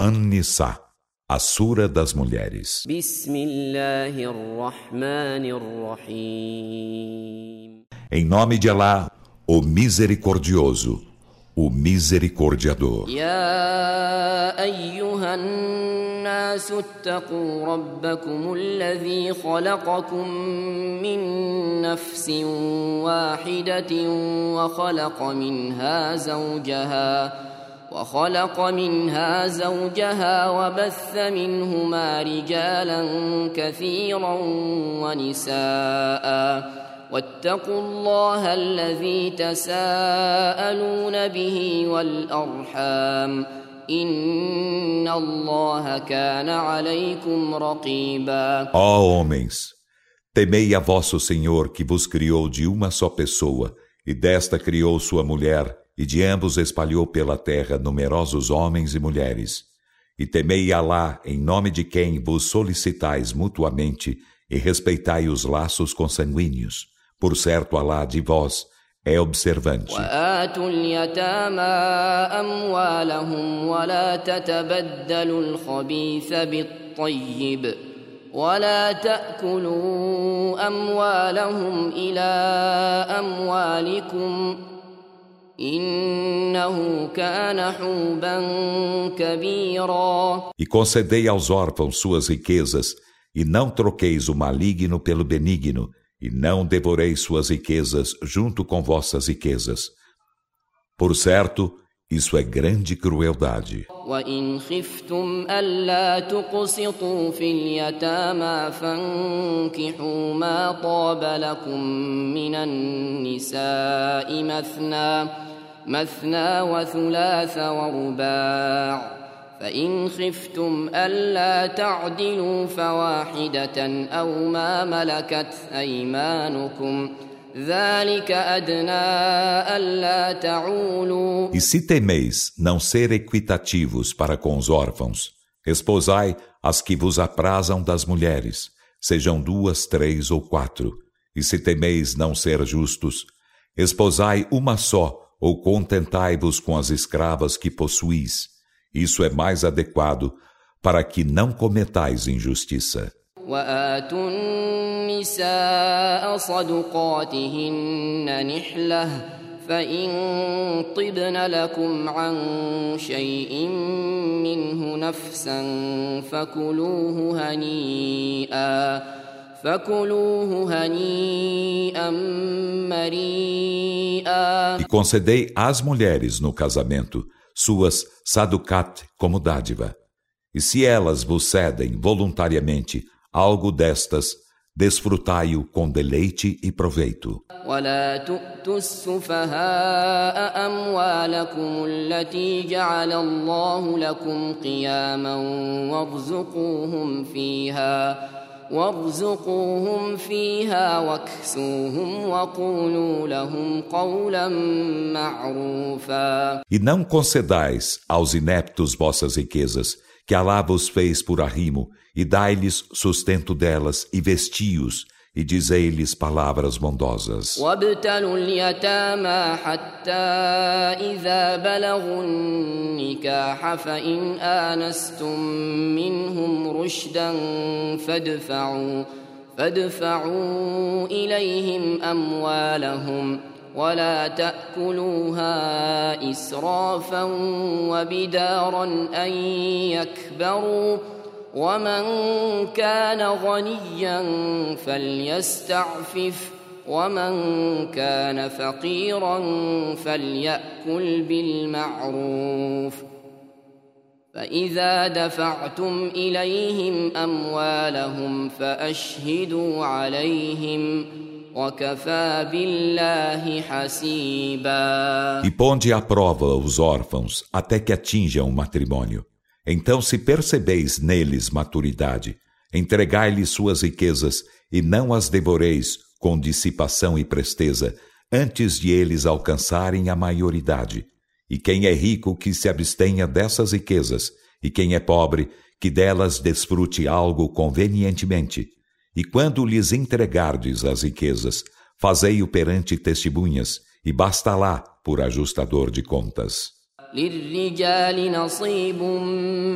An-Nisa, a Sura das Mulheres. Em nome de Allah, o Misericordioso, o Misericordiador. يا أيها الناس اتقوا ربكم الذي خلقكم من نفس واحدة وخلق منها زوجها وخلق منها زوجها وبث منهما رجالا كثيرا ونساء. واتقوا الله الذي تساءلون به والأرحام. إن الله كان عليكم رقيبا. Ó homens, temei a vosso Senhor que vos criou de uma só pessoa, e desta criou sua mulher, e de ambos espalhou pela terra numerosos homens e mulheres. E temei Alá em nome de quem vos solicitais mutuamente, e respeitai os laços consanguíneos. Por certo, Alá de vós é observante. وآتوا اليتامى أموالهم ولا تتبدلوا الخبيث بالطيب ولا تأكلوا أموالهم إلى أموالكم E concedei aos órfãos suas riquezas, e não troqueis o maligno pelo benigno, e não devoreis suas riquezas junto com vossas riquezas. Por certo, isso é grande crueldade. وإن خفتم ألا تقسطوا في اليتامى فانكحوا ما طاب لكم من النساء مثنى مثنى وثلاث ورباع فإن خفتم ألا تعدلوا فواحدة أو ما ملكت أيمانكم ذلك أدنى ألا تعولوا E se temeis não ser equitativos para com os órfãos, esposai as que vos aprazam das mulheres, sejam duas, três ou quatro. E se temeis não ser justos, esposai uma só, ou contentai-vos com as escravas que possuís. Isso é mais adequado para que não cometais injustiça. وآتوا النساء صدقاتهن نحلة فإن طبن لكم عن شيء منه نفسا فكلوه هنيئا فكلوه هنيئا مريئا E concedei às mulheres no casamento suas saducat como dádiva. E se elas vos cedem voluntariamente algo destas, desfrutai-o com deleite e proveito. ولا تؤتوا السفهاء أموالكم التي جعل الله لكم قياما وارزقوهم فيها وارزقوهم فيها واكسوهم وقولوا لهم قولا معروفا E não concedais aos ineptos vossas riquezas, que Alá vos fez por arrimo, e dai-lhes sustento delas e vesti-os, e dizei-lhes palavras bondosas. وابتلوا اليتامى حتى إذا بلغوا النكاح فإن آنستم منهم رشدا فادفعوا فادفعوا إليهم أموالهم ولا تأكلوها إسرافا وبدارا أن يكبروا ومن كان غنيا فليستعفف ومن كان فقيرا فليأكل بالمعروف فإذا دفعتم إليهم أموالهم فأشهدوا عليهم وكفى بالله حسيبا E ponde à prova os órfãos até que atinjam o matrimônio. Então, se percebeis neles maturidade, entregai-lhes suas riquezas e não as devoreis com dissipação e presteza, antes de eles alcançarem a maioridade. E quem é rico que se abstenha dessas riquezas, e quem é pobre que delas desfrute algo convenientemente. E quando lhes entregardes as riquezas, fazei-o perante testemunhas, e basta lá por ajustador de contas. للرجال نصيب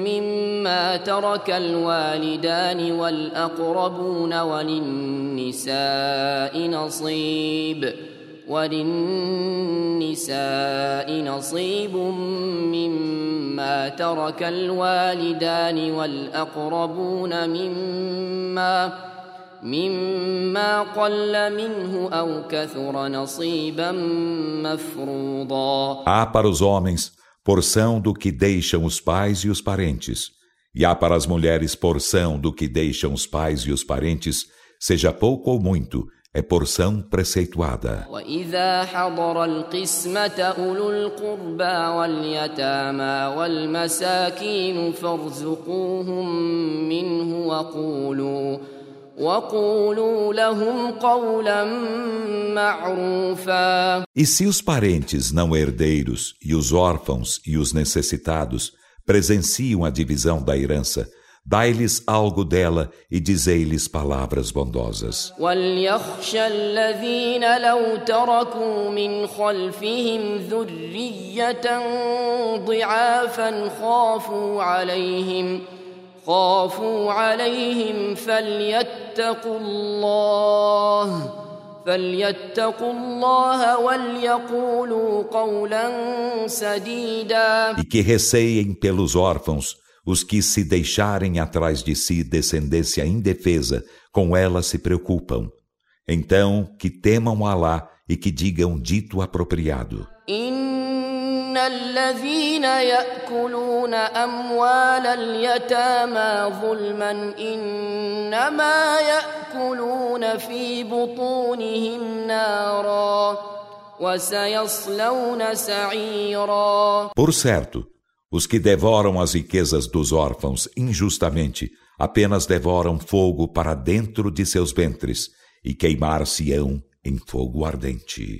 مما ترك الوالدان والأقربون وللنساء نصيب وللنساء نصيب مما ترك الوالدان والأقربون مما مما قل منه أو كثر نصيبا مفروضا. Há para os homens porção do que deixam os pais e os parentes, e há para as mulheres porção do que deixam os pais e os parentes, seja pouco ou muito, é porção preceituada. وإذا حضر القسمة أولو القربى واليتامى والمساكين فارزقوهم منه وقولوا وقولوا لهم قولا معروفا E se os parentes não herdeiros e os órfãos e os necessitados presenciam a divisão da herança, Dai-lhes algo dela e dizei-lhes palavras bondosas. وليخشى الذين لو تركوا من خلفهم ذرية ضعافا خافوا عليهم خافوا عليهم فليتقوا الله فليتقوا الله وليقولوا قولا سديدا E que receiem pelos órfãos os que se deixarem atrás de si descendência indefesa, com ela se preocupam. Então, que temam Alá e que digam dito apropriado. إن الذين يأكلون أموال اليتامى ظلما إنما يأكلون في بطونهم نارا وسيصلون سعيرا Por certo, os que devoram as riquezas dos órfãos injustamente apenas devoram fogo para dentro de seus ventres e queimar-se-ão em fogo ardente.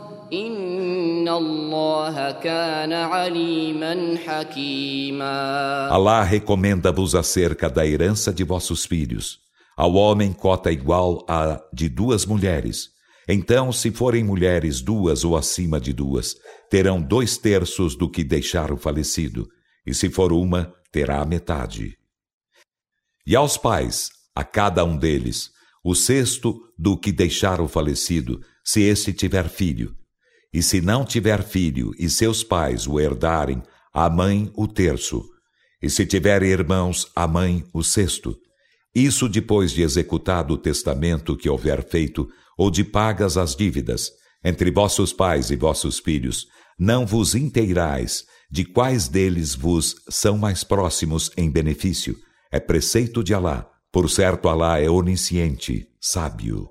Alá recomenda-vos acerca da herança de vossos filhos. Ao homem cota igual à de duas mulheres. Então, se forem mulheres duas ou acima de duas, terão dois terços do que deixar o falecido, e se for uma, terá a metade. E aos pais, a cada um deles, o sexto do que deixar o falecido, se esse tiver filho, e se não tiver filho e seus pais o herdarem, a mãe o terço. E se tiver irmãos, a mãe o sexto. Isso depois de executado o testamento que houver feito, ou de pagas as dívidas, entre vossos pais e vossos filhos, não vos inteirais de quais deles vos são mais próximos em benefício. É preceito de Alá. Por certo, Alá é onisciente, sábio.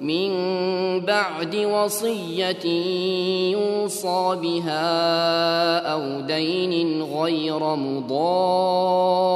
من بعد وصية يوصى بها أو دين غير مضار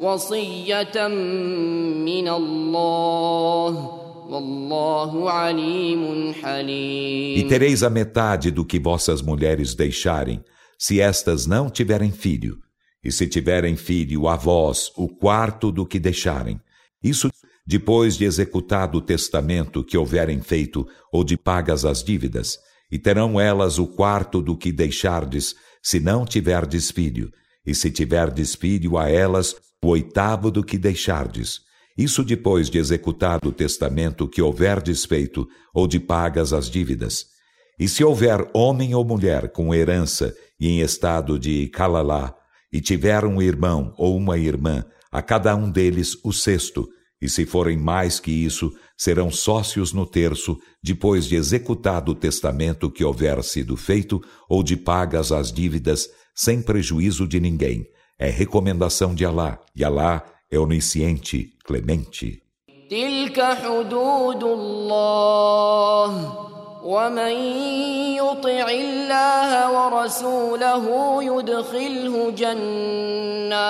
وصية من الله والله عليم حليم E tereis a metade do que vossas mulheres deixarem, se estas não tiverem filho. E se tiverem filho, a vós, o quarto do que deixarem. Isso depois de executado o testamento que houverem feito ou de pagas as dívidas, e terão elas o quarto do que deixardes, se não tiverdes filho, e se tiverdes filho a elas o oitavo do que deixardes. Isso depois de executado o testamento que houverdes feito ou de pagas as dívidas. E se houver homem ou mulher com herança e em estado de calalá, e tiver um irmão ou uma irmã, a cada um deles o sexto, e se forem mais que isso, serão sócios no terço, depois de executado o testamento que houver sido feito, ou de pagas as dívidas, sem prejuízo de ninguém. É recomendação de Alá, e Alá é onisciente, clemente. تلك حدود الله ومن يطع الله ورسوله يدخله جنات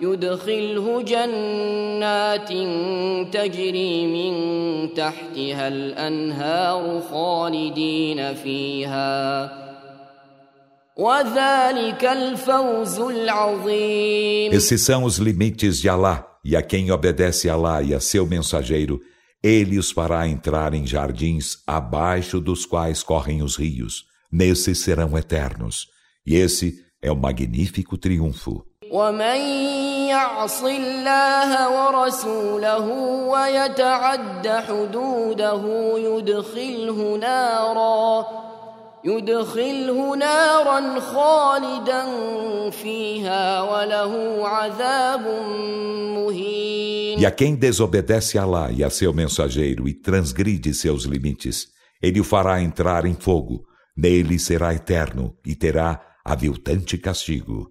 يدخله جنات تجري من تحتها الانهار خالدين فيها وذلك الفوز العظيم Esses são os limites de Alá, e a quem obedece a Alá e a seu mensageiro, ele os fará entrar em jardins abaixo dos quais correm os rios. Nesses serão eternos. E esse é o magnífico triunfo. ومن يعص الله ورسوله ويتعد حدوده يدخله نارا يدخله نارا خالدا فيها وله عذاب مهين E a quem desobedece a Alá e a seu mensageiro e transgride seus limites, ele o fará entrar em fogo. Nele será eterno e terá aviltante castigo.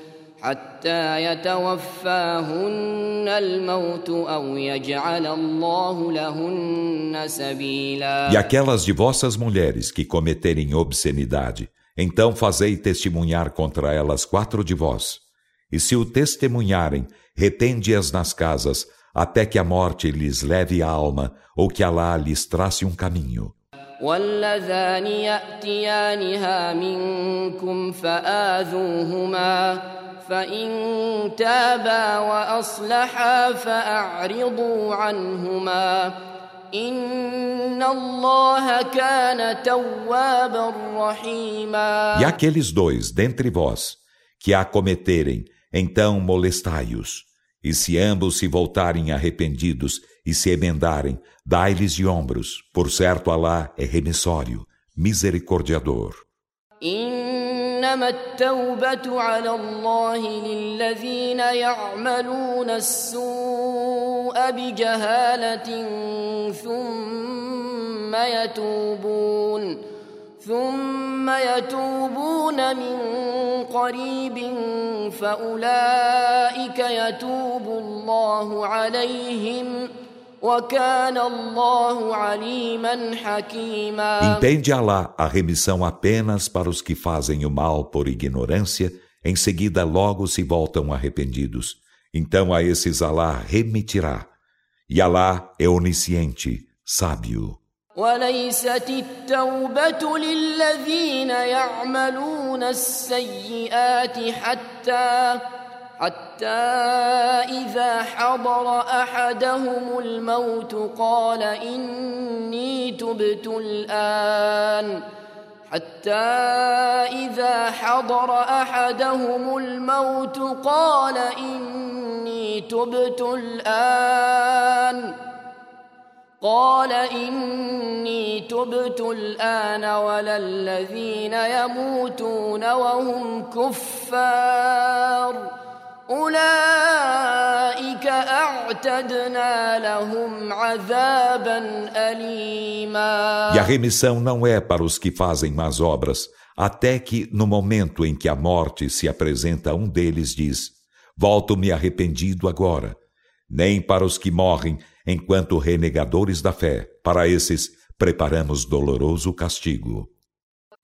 حتى يتوفاهن الموت أو يجعل الله لهن سبيلا E aquelas de vossas mulheres que cometerem obscenidade, então fazei testemunhar contra elas quatro de vós. E se o testemunharem, retende-as nas casas, até que a morte lhes leve a alma, ou que Alá lhes trace um caminho. واللذان يأتيانها منكم فآذوهما فإن تابا وأصلحا فأعرضوا عنهما إن الله كان توابا رحيما E aqueles dois dentre vós que a cometerem, então molestai-os. E se ambos se voltarem arrependidos e se emendarem, dai-lhes de ombros. Por certo, Alá é remissório, misericordiador. إنما التوبة على الله للذين يعملون السوء بجهالة ثم يتوبون ثم يتوبون من قريب فأولئك يتوب الله عليهم وكان الله عليما حكيما Entende Alá a remissão apenas para os que fazem o mal por ignorância, em seguida logo se voltam arrependidos. Então a esses Alá remitirá. E Alá é onisciente, sábio. وليست التوبة للذين يعملون السيئات حتى حتى إذا حضر أحدهم الموت قال إني تبت الآن. حتى إذا حضر أحدهم الموت قال إني تبت الآن. قال إني تبت الآن ولا الذين يموتون وهم كفار. أولئك أعتدنا لهم عذابا أليما E a remissão não é para os que fazem más obras, até que, no momento em que a morte se apresenta a um deles, diz: Volto-me arrependido agora. Nem para os que morrem enquanto renegadores da fé, para esses preparamos doloroso castigo.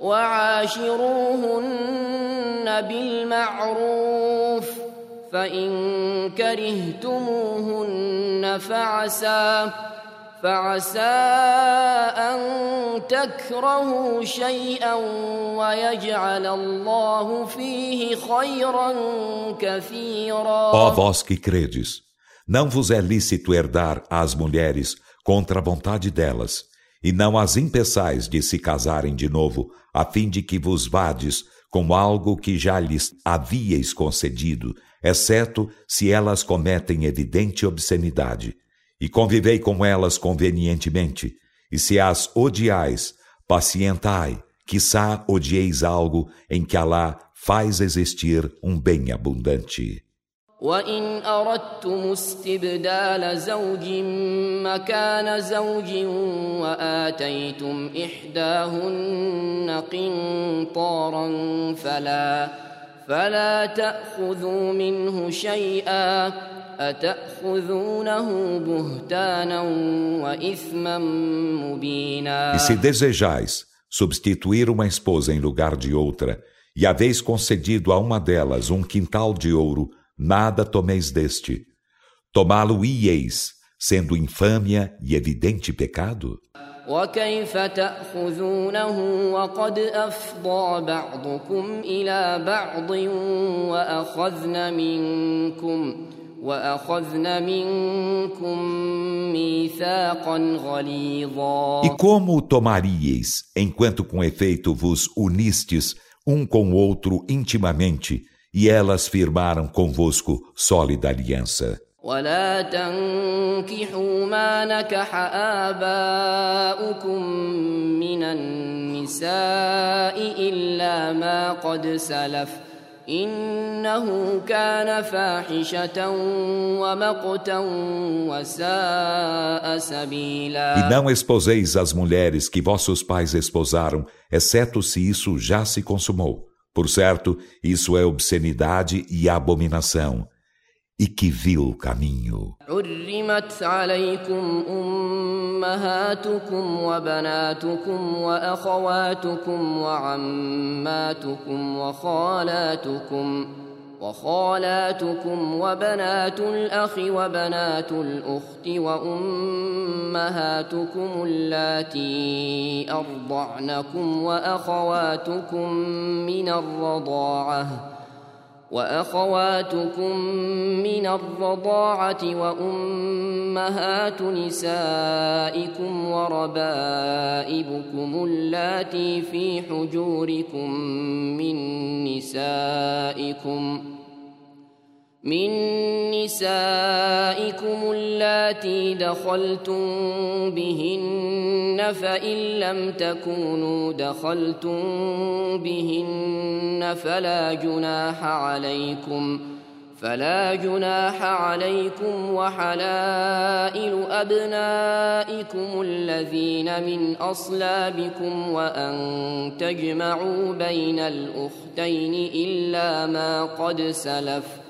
وعاشروهن بالمعروف فإن كرهتموهن فعسى فعسى أن تكرهوا شيئا ويجعل الله فيه خيرا كثيرا. Ó vós que credes, não vos é lícito herdar as mulheres contra a vontade delas, e não as impeçais de se casarem de novo, a fim de que vos vades com algo que já lhes havíeis concedido, exceto se elas cometem evidente obscenidade. E convivei com elas convenientemente, e se as odiais, pacientai, quiçá odieis algo em que Alá faz existir um bem abundante. وإن أردتم استبدال زوج مكان زوج وآتيتم إحداهن قنطارا فلا فلا تأخذوا منه شيئا أتأخذونه بهتانا وإثما مبينا E se desejais substituir uma esposa em lugar de outra, e haveis concedido a uma delas um quintal de ouro, nada tomeis deste. Tomá-lo-ieis, sendo infâmia e evidente pecado? وكيف تأخذونه وقد أفضى بعضكم إلى بعض وأخذن منكم وأخذن منكم ميثاقا غليظا E como o tomaríeis, enquanto com efeito vos unistes um com o outro intimamente, e elas firmaram convosco sólida aliança. ولا تنكحوا ما نكح آباؤكم من النساء إلا ما قد سلف إنه كان فاحشة ومقتا وساء سبيلا E não esposeis as mulheres que vossos pais esposaram, exceto se isso já se consumou. Por certo, isso é obscenidade e abominação. E que vil caminho. حرمت عليكم أمهاتكم وبناتكم وأخواتكم وعماتكم وخالاتكم وخالاتكم وبنات الأخ وبنات الأخت وأمهاتكم اللاتي أرضعنكم وأخواتكم من الرضاعة وأخواتكم من الرضاعة وأمهات نسائكم وربائبكم اللاتي في حجوركم من نسائكم من نسائكم اللاتي دخلتم بهن فإن لم تكونوا دخلتم بهن فلا جناح عليكم فلا جناح عليكم وحلائل أبنائكم الذين من أصلابكم وأن تجمعوا بين الأختين إلا ما قد سلف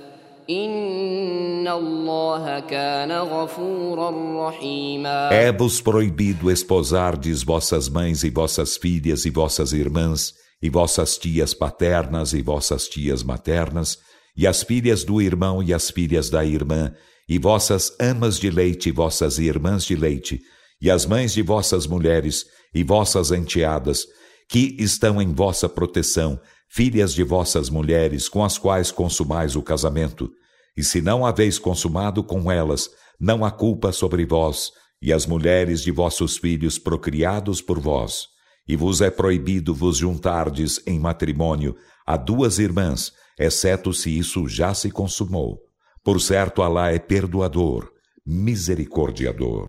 É-vos proibido esposardes vossas mães e vossas filhas e vossas irmãs e vossas tias paternas e vossas tias maternas e as filhas do irmão e as filhas da irmã, e vossas amas de leite e vossas irmãs de leite, e as mães de vossas mulheres e vossas enteadas, que estão em vossa proteção, filhas de vossas mulheres com as quais consumais o casamento, e se não haveis consumado com elas, não há culpa sobre vós, e as mulheres de vossos filhos procriados por vós. E vos é proibido vos juntardes em matrimônio a duas irmãs, exceto se isso já se consumou. Por certo, Alá é perdoador, misericordiador.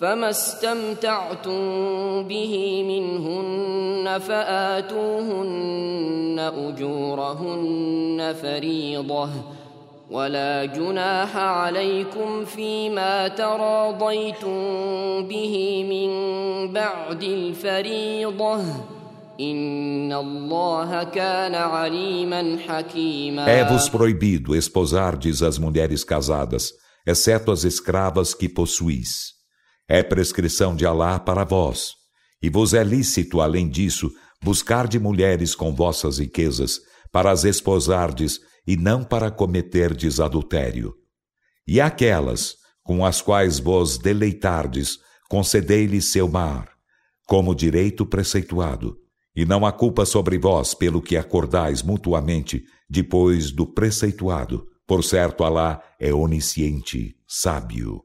فما استمتعتم به منهن فآتوهن أجورهن فريضةً ولا جناح عليكم فيما تراضيتم به من بعد الفريضة إن الله كان عليما حكيما É-vos proibido esposardes as mulheres casadas, exceto as escravas que possuís. É prescrição de Alá para vós. E vos é lícito, além disso, buscar de mulheres com vossas riquezas, para as esposardes e não para cometerdes adultério. E aquelas com as quais vos deleitardes, concedei-lhes seu mar, como direito preceituado, e não há culpa sobre vós pelo que acordais mutuamente depois do preceituado. Por certo, Alá é onisciente, sábio.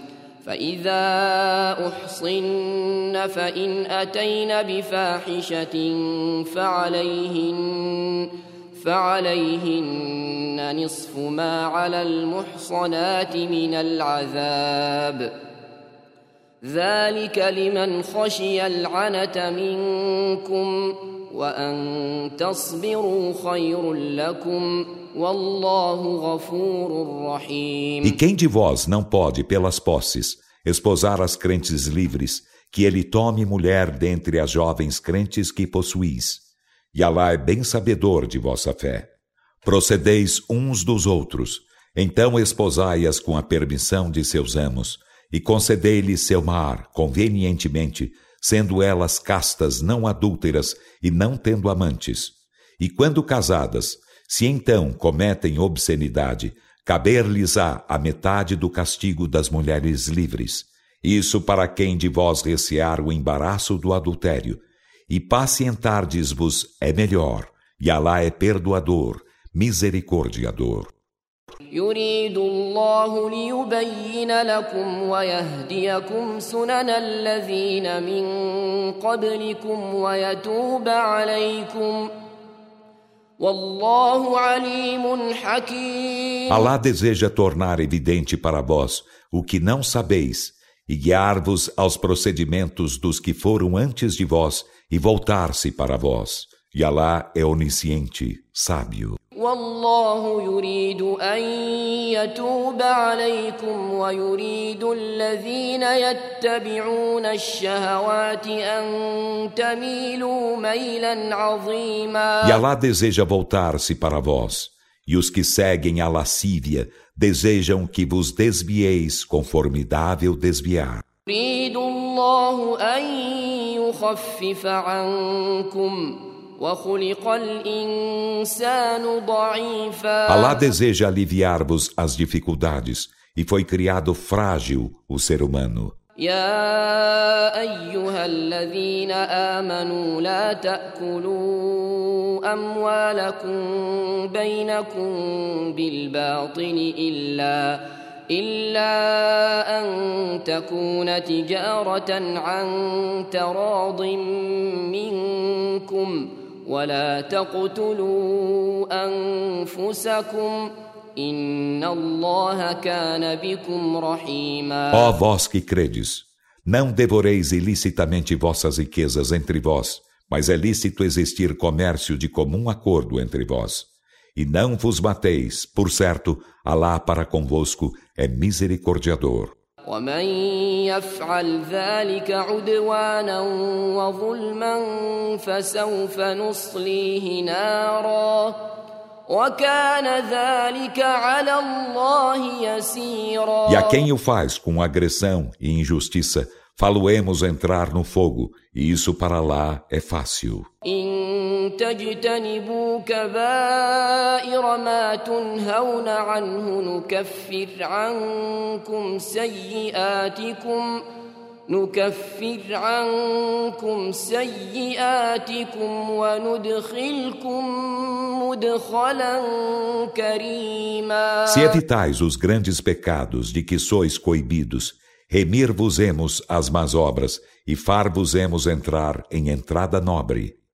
فإذا أحصن فإن أتين بفاحشة فعليهن فعليهن نصف ما على المحصنات من العذاب. ذلك لمن خشي العنة منكم وأن تصبروا خير لكم E quem de vós não pode, pelas posses, esposar as crentes livres, que ele tome mulher dentre as jovens crentes que possuís? E Alá é bem sabedor de vossa fé. Procedeis uns dos outros, então esposai-as com a permissão de seus amos, e concedei-lhes seu mar, convenientemente, sendo elas castas não adúlteras e não tendo amantes. E quando casadas, se então cometem obscenidade, caber-lhes-á a metade do castigo das mulheres livres. Isso para quem de vós recear o embaraço do adultério. E pacientardes-vos é melhor, e Alá é perdoador, misericordiador. يريد الله ليبين لكم ويهديكم سنن الذين من قبلكم ويتوب عليكم Alá deseja tornar evidente para vós o que não sabeis e guiar-vos aos procedimentos dos que foram antes de vós e voltar-se para vós. E Alá é onisciente, sábio. والله يريد أن يتوب عليكم ويريد الذين يتبعون الشهوات أن تميلوا ميلا عظيما E Alá deseja voltar-se para vós, e os que seguem a lascívia desejam que vos desvieis conformidável desviar. يريد الله أن يخفف عنكم وخلق الإنسان ضعيفا Alá deseja aliviar-vos as dificuldades, e foi criado frágil o ser humano. يا أيها الذين آمنوا لا تأكلوا أموالكم بينكم بالباطل إلا إلا أن تكون تجارة عن تراض منكم ولا تقتلوا أنفسكم إن الله كان بكم رحيما Ó vós que credes, não devoreis ilicitamente vossas riquezas entre vós, mas é lícito existir comércio de comum acordo entre vós. E não vos mateis, por certo, Alá para convosco é misericordiador. ومن يفعل ذلك عدوانا وظلما فسوف نصليه نارا وكان ذلك على الله يسيرا E a quem o faz com agressão e injustiça, faloemos entrar no fogo, e isso para lá é fácil. إن تجتنبوا كبائر ما تنهون عنه نكفر عنكم سيئاتكم نكفر عنكم سيئاتكم وندخلكم مدخلا كريما Se evitais os grandes pecados de que sois coibidos, remir-vos-emos as más obras e far-vos-emos entrar em entrada nobre.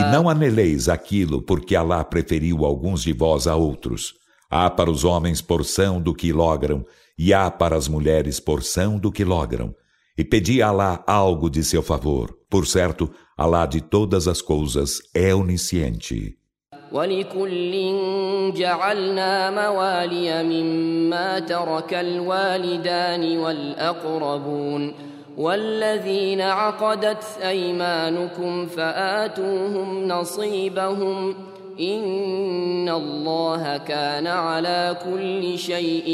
E não aneleis aquilo porque Alá preferiu alguns de vós a outros. Há para os homens porção do que logram, e há para as mulheres porção do que logram. E pedi a Alá algo de seu favor. Por certo, Alá de todas as coisas é onisciente. ولكل جعلنا موالي مما ترك الوالدان والأقربون والذين عقدت أيمانكم فآتوهم نصيبهم إن الله كان على كل شيء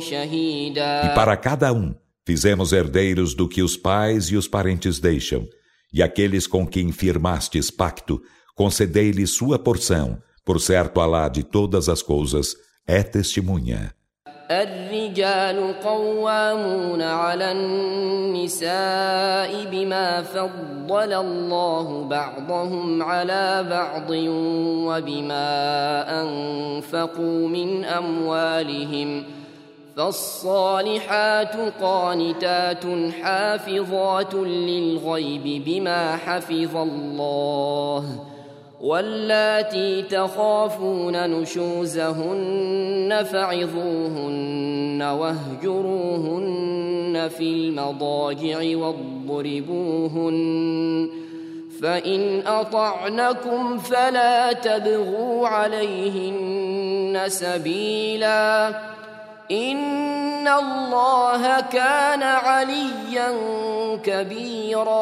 شهيدا. E para cada um fizemos herdeiros do que os pais e os parentes deixam, e aqueles com quem firmastes pacto, concedei-lhes sua porção, por certo Alá de todas as coisas é testemunha. الرجال قوامون على النساء بما فضل الله بعضهم على بعض وبما أنفقوا من أموالهم فالصالحات قانتات حافظات للغيب بما حفظ الله واللاتي تخافون نشوزهن فعظوهن واهجروهن في المضاجع واضربوهن فإن أطعنكم فلا تبغوا عليهن سبيلا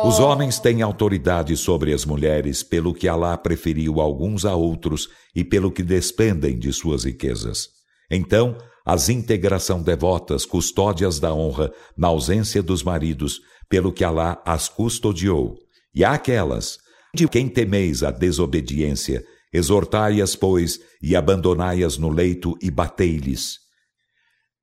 Os homens têm autoridade sobre as mulheres pelo que Alá preferiu alguns a outros e pelo que despendem de suas riquezas. Então, as íntegras são devotas, custódias da honra, na ausência dos maridos, pelo que Alá as custodiou. E aquelas, de quem temeis a desobediência, exortai-as, pois, e abandonai-as no leito e batei-lhes.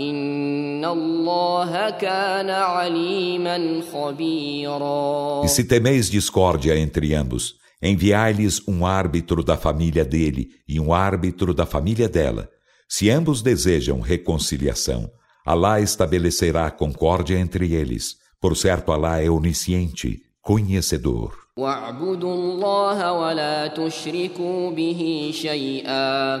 إن الله كان عليما خبيرا E se temeis discórdia entre ambos, enviai-lhes um árbitro da família dele e um árbitro da família dela. Se ambos desejam reconciliação, Alá estabelecerá concórdia entre eles. Por certo, Alá é onisciente, conhecedor. واعبدوا الله ولا تشركوا به شيئا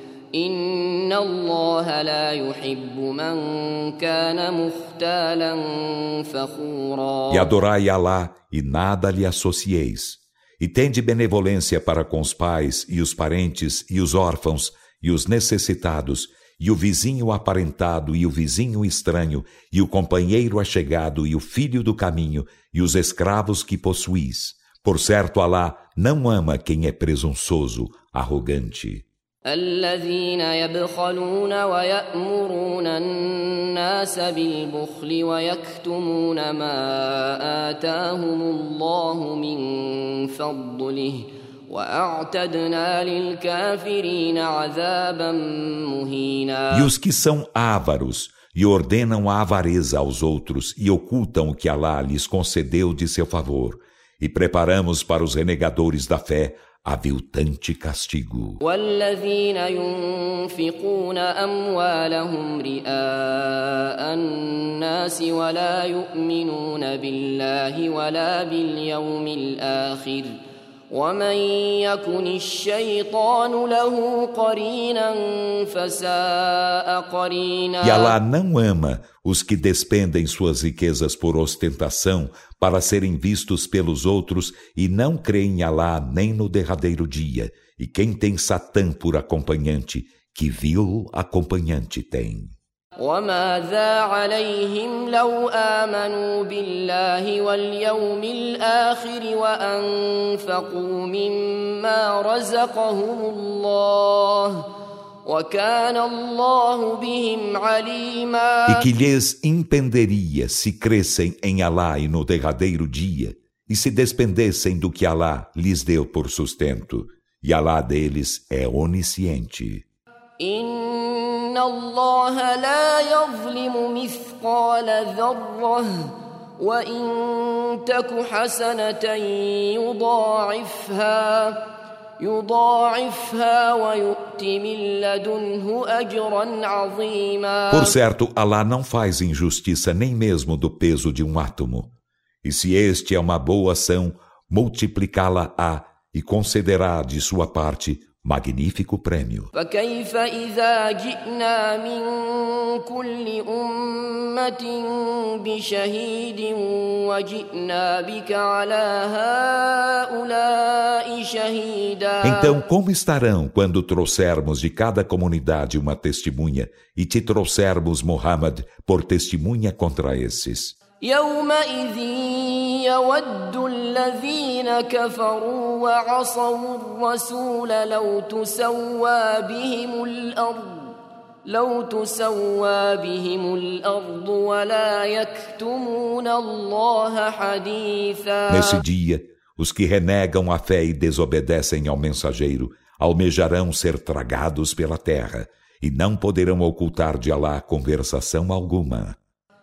إن الله لا يحب من كان مختالا فخورا E adorai Alá e nada lhe associeis. E tende benevolência para com os pais e os parentes e os órfãos e os necessitados e o vizinho aparentado e o vizinho estranho e o companheiro achegado e o filho do caminho e os escravos que possuís. Por certo, Alá não ama quem é presunçoso, arrogante. الذين يبخلون ويأمرون الناس بالبخل ويكتمون ما آتاهم الله من فضله وأعتدنا للكافرين عذابا مهينا E os que são ávaros e ordenam a avareza aos outros e ocultam o que Alá lhes concedeu de seu favor, e preparamos para os renegadores da fé aviltante castigo. والذين ينفقون أموالهم رئاء الناس ولا يؤمنون بالله ولا باليوم الآخر ومن يكن الشيطان له قرينا فساء قرينا E Allah não ama os que despendem suas riquezas por ostentação para serem vistos pelos outros e não creem em Allah nem no derradeiro dia. E quem tem Satã por acompanhante, que vil acompanhante tem. وماذا عليهم لو آمنوا بالله واليوم الآخر وأنفقوا مما رزقهم الله وكان الله بهم عليما E que lhes impenderia se crescem em Alá e no derradeiro dia, e se despendessem do que Alá lhes deu por sustento. E Alá deles é onisciente. إن الله لا يظلم مثقال ذرة وإن تك حسنة يضاعفها يضاعفها ويؤت من لدنه أجرا عظيما Por certo, Alá não faz injustiça nem mesmo do peso de um átomo. E se este é uma boa ação, multiplicá-la-á e concederá de sua parte magnífico prêmio. فكيف إذا جئنا من كل أمة بشهيد وجئنا بك على هؤلاء شهيدا Então, como estarão quando trouxermos de cada comunidade uma testemunha e te trouxermos Muhammad por testemunha contra esses? يومئذ يود الذين كفروا وعصوا الرسول لو تسوى بهم الأرض لو تسوى بهم الأرض ولا يكتمون الله حديثا Nesse dia, os que renegam a fé e desobedecem ao mensageiro almejarão ser tragados pela terra e não poderão ocultar de Alá conversação alguma.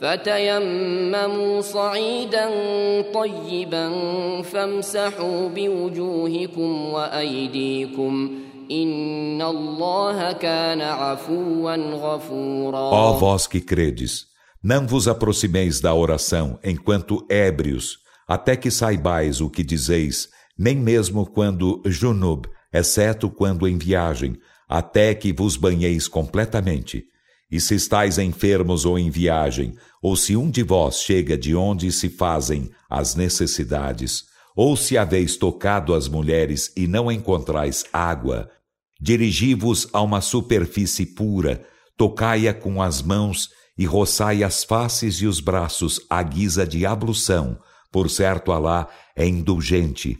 فتيمموا صعيدا طيبا فامسحوا بوجوهكم وأيديكم إن الله كان عفوا غفورا Ó vós que credes, não vos aproximeis da oração enquanto ébrios, até que saibais o que dizeis, nem mesmo quando junub, exceto quando em viagem, até que vos banheis completamente. e se estáis enfermos ou em viagem, ou se um de vós chega de onde se fazem as necessidades, ou se haveis tocado as mulheres e não encontrais água, dirigi-vos a uma superfície pura, tocai-a com as mãos e roçai as faces e os braços à guisa de ablução, por certo Alá é indulgente,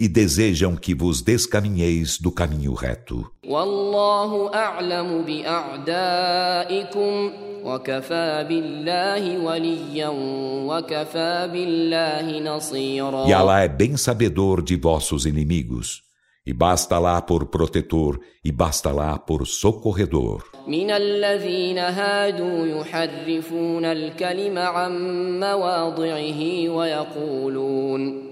e desejam que vos descaminheis do caminho reto. والله أعلم بأعدائكم وكفى بالله وليا وكفى بالله نصيرا E Alá é bem sabedor de vossos inimigos. E basta lá por protetor, e basta lá por socorredor. من الذين هادوا يحرفون الكلم عن مواضعه ويقولون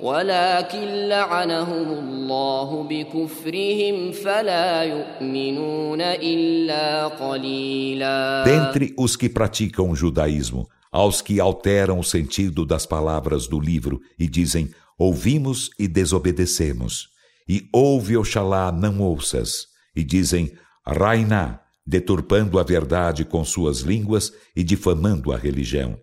ولكن لعنهم الله بكفرهم فلا يؤمنون إلا قليلا Dentre os que praticam o judaísmo, aos que alteram o sentido das palavras do livro e dizem: Ouvimos e desobedecemos. E ouve, Oxalá, não ouças. E dizem: Rainá, deturpando a verdade com suas línguas e difamando a religião.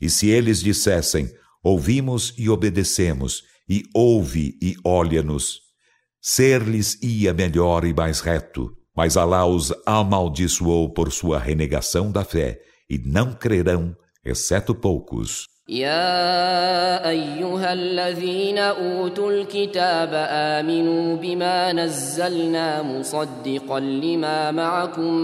E se eles dissessem: Ouvimos e obedecemos, e ouve e olha-nos. Ser-lhes ia melhor e mais reto, mas Alá os amaldiçoou por sua renegação da fé, e não crerão, exceto poucos. يا ايها الذين اوتوا الكتاب امنوا بما نزلنا مصدقا لما معكم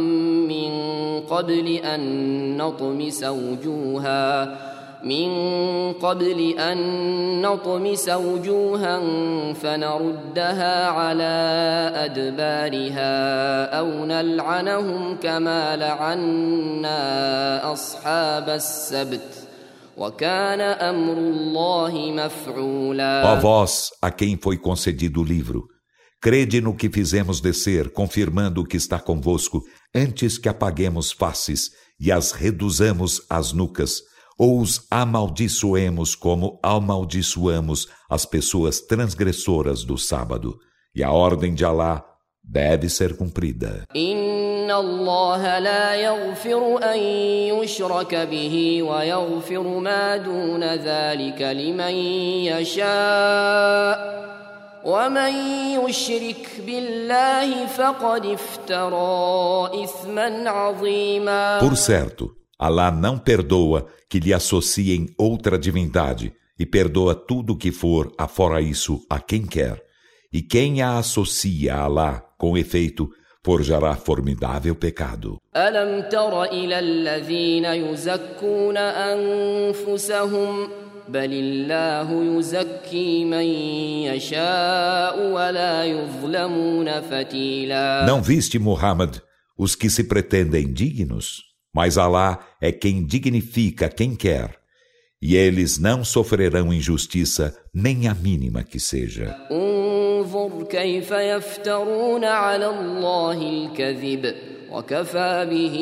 من قبل ان نطمس وجوها من قبل ان نطمس وجوها فنردها على ادبارها او نلعنهم كما لعنا اصحاب السبت وكان امر الله مفعولا Ó vós, a quem foi concedido o livro, crede no que fizemos descer, confirmando o que está convosco, antes que apaguemos faces e as reduzamos às nucas, ou os amaldiçoemos como amaldiçoamos as pessoas transgressoras do sábado. E a ordem de Alá deve ser cumprida. إن الله لا يغفر أن يشرك به ويغفر ما دون ذلك لمن يشاء ومن يشرك بالله فقد افترى إثما عظيما Por certo, Alá não perdoa que lhe associem outra divindade e perdoa tudo que for afora isso a quem quer. E quem a associa a Alá, com efeito, forjará formidável pecado. ألم تر إلى الذين يزكون أنفسهم بل الله يزكي من يشاء ولا يظلمون فتيلا Não viste, Muhammad, os que se pretendem dignos? Mas Alá é quem dignifica quem quer. E eles não sofrerão injustiça, nem a mínima que seja. انظر كيف يفترون على الله الكذب وكفى به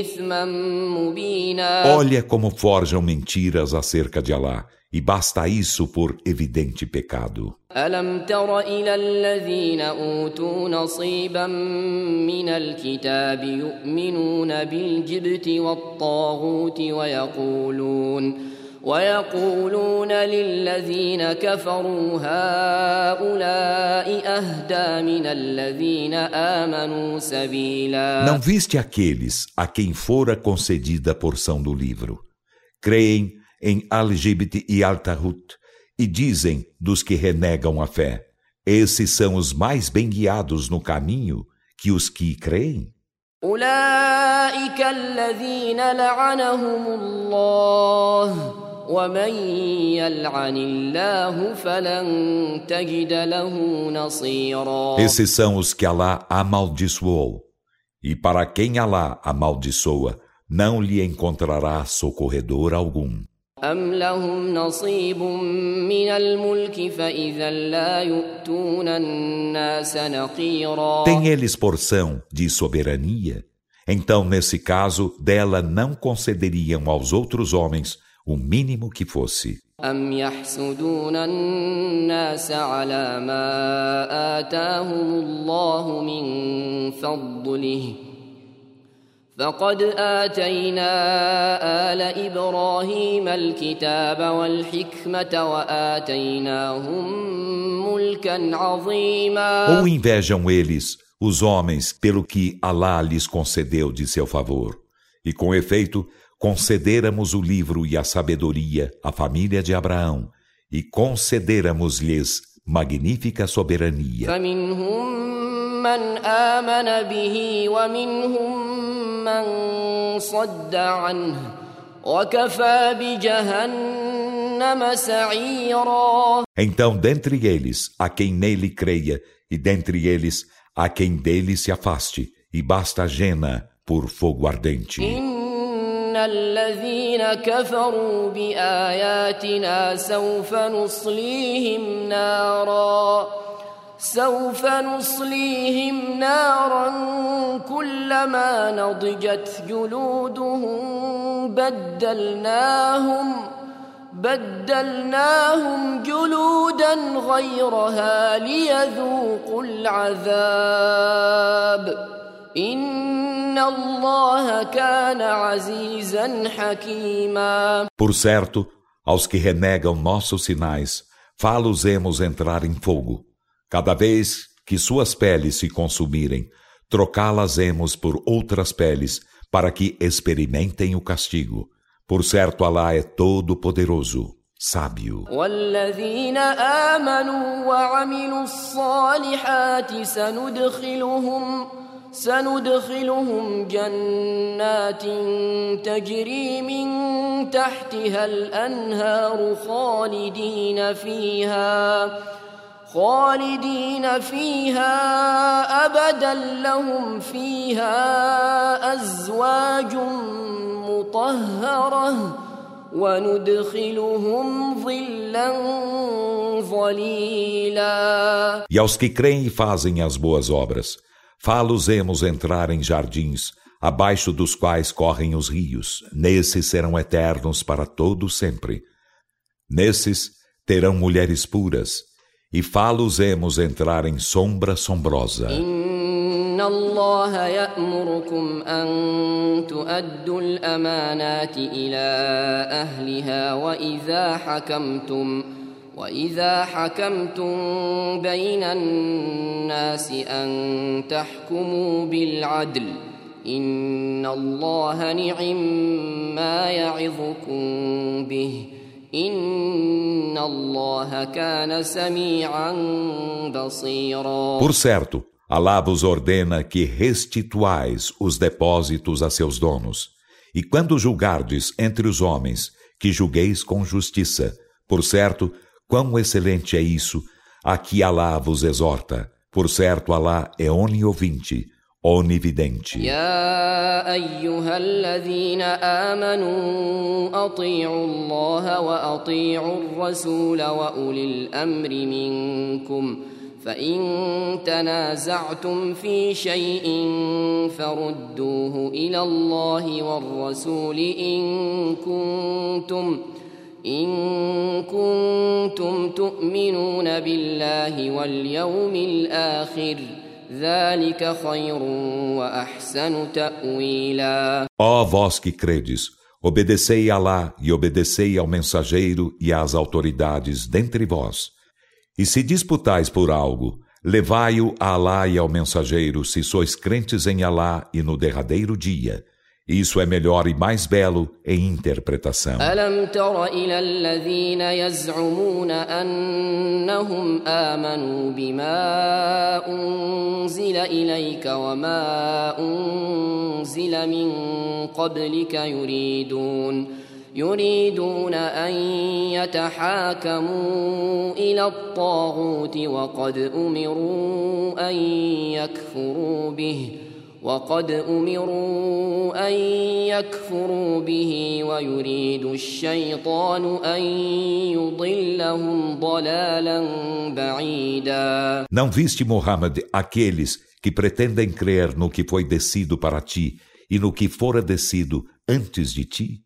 إثما مبينا Olha como forjam mentiras acerca de Allah, e basta isso por evidente pecado. ألم تر إلى الذين أوتوا نصيبا من الكتاب يؤمنون بالجبت والطاغوت ويقولون ويقولون للذين كفروا هؤلاء أهدى من الذين آمنوا سبيلا Não viste aqueles a quem fora concedida a porção do livro? Creem em Al-Jibt e Al-Tahut e dizem dos que renegam a fé: esses são os mais bem guiados no caminho que os que creem? أولئك الذين لعنهم الله ومن يلعن الله فلن تجد له نصيرا Esses são os que Alá amaldiçoou. E para quem Alá amaldiçoa, não lhe encontrará socorredor algum. أم لهم نصيب من الملك فإذا لا يؤتون الناس نقيرا Tem eles porção de soberania? Então, nesse caso, dela não concederiam aos outros homens o mínimo que fosse. أم يحسدون الناس على ما آتاهم الله من فضله فقد آتينا آل إبراهيم الكتاب والحكمة وآتيناهم ملكا عظيما Ou invejam eles, os homens, pelo que Alá lhes concedeu de seu favor. E com efeito, concederamos o livro e a sabedoria à família de Abraão, e concederamos-lhes magnífica soberania. فمنهم من آمن به ومنهم من صد عنه وكفى بجهنم سعيرا Então, dentre eles, a quem nele creia, e dentre eles, a quem dele se afaste, e basta jena por fogo ardente. إن الذين كفروا بآياتنا سوف نصليهم نارا سوف نصليهم نارا كلما نضجت جلودهم بدلناهم بدلناهم جلودا غيرها ليذوقوا العذاب Por certo, aos que renegam nossos sinais, falosemos entrar em fogo. Cada vez que suas peles se consumirem, trocá-las-emos por outras peles, para que experimentem o castigo. Por certo, Alá é todo-poderoso sábio. سندخلهم جنات تجري من تحتها الأنهار خالدين فيها خالدين فيها أبدا. لهم فيها أزواج مطهرة وندخلهم ظلا ظليلا. E aos que creem e fazem as boas obras, fá-los-emos entrar em jardins, abaixo dos quais correm os rios. Nesses serão eternos para todo sempre. Nesses terão mulheres puras, e fá-los-emos entrar em sombra sombrosa. إن الله يأمركم أن تؤدوا الأمانات إلى أهلها وإذا حكمتم وإذا حكمتم بين الناس أن تحكموا بالعدل إن الله نعم ما يعظكم به إن الله كان سميعا بصيرا Por certo, Alá vos ordena que restituais os depósitos a seus donos. E quando julgardes entre os homens, que julgueis com justiça. Por certo, quão excelente é isso, a que Alá vos exorta. Por certo, Alá é oniovinte, onividente. يا أيها الذين آمنوا أطيعوا الله وأطيعوا الرسول وأولي الأمر منكم فإن تنازعتم في شيء فردوه إلى الله والرسول إن كنتم إن كنتم تؤمنون بالله واليوم الآخر ذلك خير وأحسن تأويلا Ó vós que credes, obedecei a Alá e obedecei ao mensageiro e às autoridades dentre vós. E se disputais por algo, levai-o a Alá e ao mensageiro, se sois crentes em Alá e no derradeiro dia. Isso é melhor e mais belo em interpretação. يريدون أن يتحاكموا إلى الطاغوت وقد أمروا أن يكفروا به وقد أمروا أن يكفروا به ويريد الشيطان أن يضلهم ضلالا بعيدا Não viste, Muhammad, aqueles que pretendem crer no que foi descido para ti e no que fora descido antes de ti?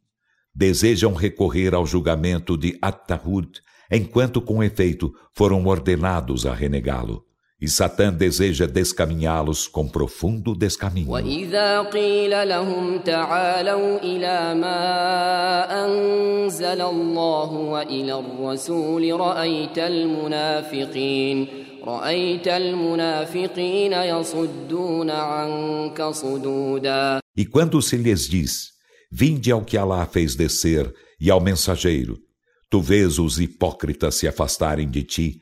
Desejam recorrer ao julgamento de At-Tahud, enquanto com efeito foram ordenados a renegá-lo. E Satã deseja descaminhá-los com profundo descaminho. وإذا قيل لهم تعالوا إلى ما أنزل الله وإلى الرسول رأيت المنافقين رأيت المنافقين يصدون عنك صدودا E quando se lhes diz, vinde ao que Alá fez descer e ao mensageiro, tu vês os hipócritas se afastarem de ti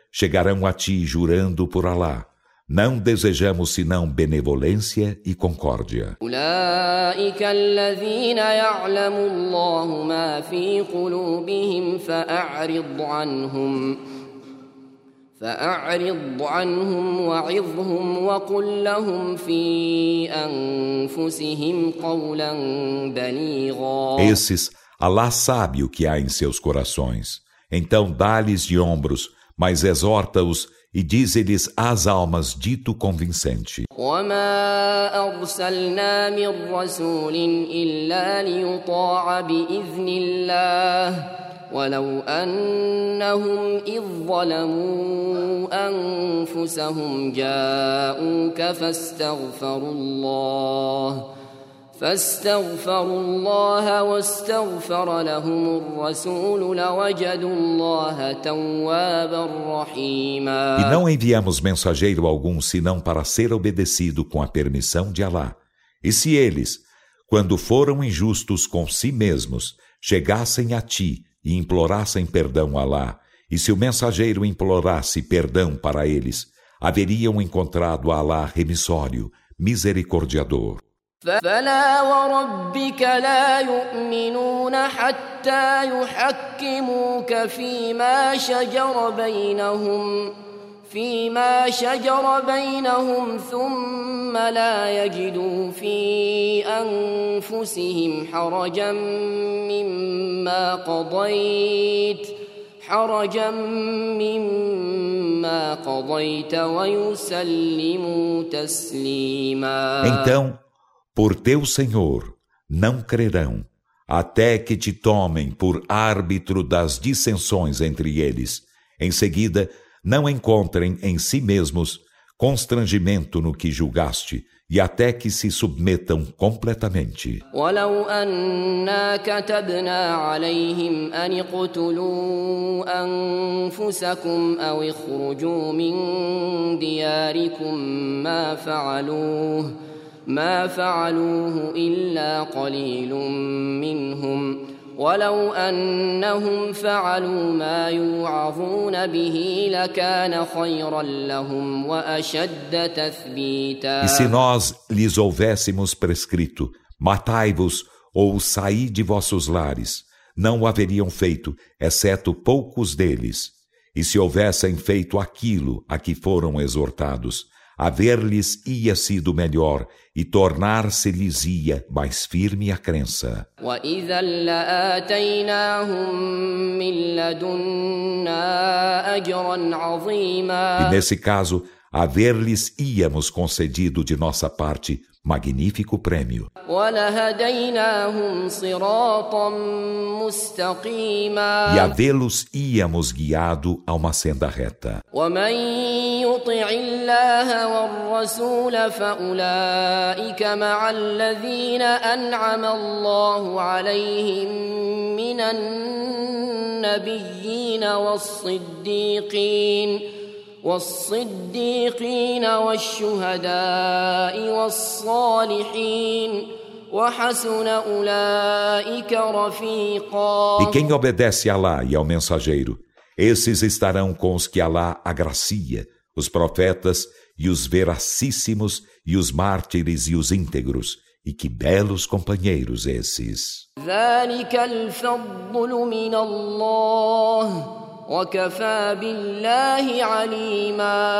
chegarão a ti jurando por Alá. Não desejamos senão benevolência e concórdia. أولئك الذين يعلم الله ما في قلوبهم فأعرض عنهم فأعرض عنهم وعظهم وقل لهم في أنفسهم قولا بليغا Esses, Alá sabe o que há em seus corações. Então dá-lhes de ombros, mas exorta-os e dize-lhes às almas dito convincente. وما أرسلنا من رسول إلا ليطاع بإذن الله ولو أنهم إذ ظلموا أنفسهم جاءوك فاستغفروا الله فاستغفروا الله واستغفر لهم الرسول لوجدوا الله توابا رحيما E não enviamos mensageiro algum senão para ser obedecido com a permissão de Alá. E se eles, quando foram injustos com si mesmos, chegassem a ti e implorassem perdão a Alá, e se o mensageiro implorasse perdão para eles, haveriam encontrado a Alá remissório, misericordiador. فلا وربك لا يؤمنون حتى يحكموك فيما شجر بينهم فيما شجر بينهم ثم لا يجدوا في أنفسهم حرجا مما قضيت حرجا مما قضيت ويسلموا تسليما. por teu Senhor, não crerão, até que te tomem por árbitro das dissensões entre eles. Em seguida, não encontrem em si mesmos constrangimento no que julgaste, e até que se submetam completamente. ولو أنا كتبنا عليهم أن اقتلوا أنفسكم أو اخرجوا من دياركم ما فعلوه ما فعلوه إلا قليل منهم ولو أنهم فعلوا ما يوعظون به لكان خيرا لهم وأشد تثبيتا E se nós lhes houvéssemos prescrito, matai-vos ou saí de vossos lares, não o haveriam feito, exceto poucos deles. E se houvessem feito aquilo a que foram exortados, haver-lhes-ia sido melhor e tornar-se-lhes-ia mais firme a crença. E nesse caso, haver-lhes-íamos concedido de nossa parte magnífico prêmio. ولهديناهم صراطا مستقيما E a vê-los íamos guiado a uma senda reta. ومن يطع الله والرسول فأولئك مع الذين أنعم الله عليهم من النبيين والصديقين والصديقين والشهداء والصالحين وحسن أولئك رفيقا E quem obedece a Alá e ao mensageiro, esses estarão com os que Alá agracia, os profetas e os veracíssimos e os mártires e os íntegros. E que belos companheiros esses. ذلك الفضل من الله وكفى بالله عليما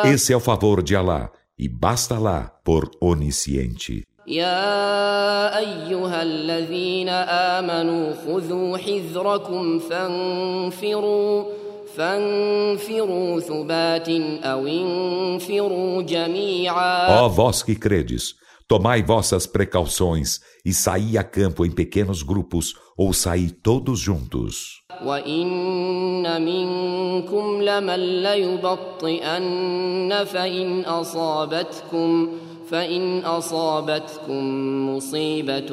Esse é o favor de Alá, e basta lá por onisciente. يا ايها الذين امنوا خذوا حذركم فانفروا فانفروا ثبات او انفروا جميعا Ó vós que credes, tomai vossas precauções e saí a campo em pequenos grupos ou saí todos juntos. وان منكم لمن ليبطئن فان اصابتكم فان اصابتكم مصيبه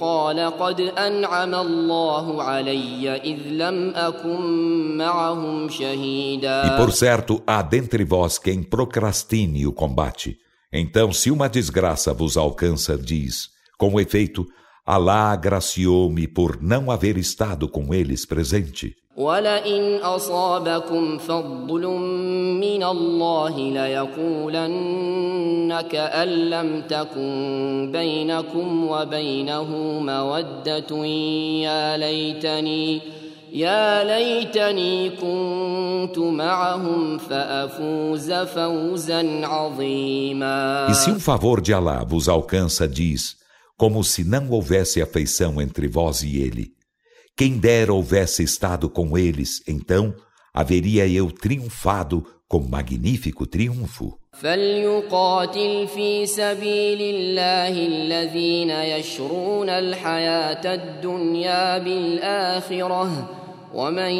قال قد انعم الله علي اذ لم اكن معهم E شهيدا por certo há dentre vós quem procrastine o combate. Então, se uma desgraça vos alcança, diz: Com efeito, Alá agraciou-me por não haver estado com eles presente. ولئن أصابكم فضل من الله ليقولن كأن لم تكن بينكم وبينه مودة يا ليتني يا ليتني كنت معهم فأفوز فوزا عظيما E se um favor de Alá vos alcança, diz, como se não houvesse afeição entre vós e ele. Quem dera houvesse estado com eles, então haveria eu triunfado com magnífico triunfo. فليقاتل في سبيل الله الذين يشرون الحياة الدنيا بالآخرة ومن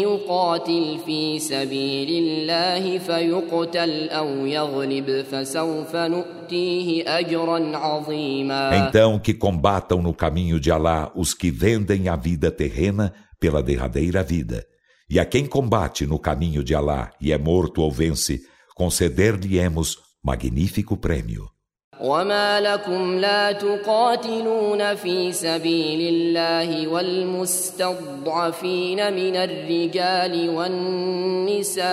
يقاتل في سبيل الله فيقتل أو يغلب فسوف نؤتيه أجرا عظيما Então que combatam no caminho de Alá os que vendem a vida terrena pela derradeira vida. E a quem combate no caminho de Alá e é morto ou vence, conceder-lhe-emos magnífico prêmio. وما لكم لا تقاتلون في سبيل الله والمستضعفين من الرجال والنساء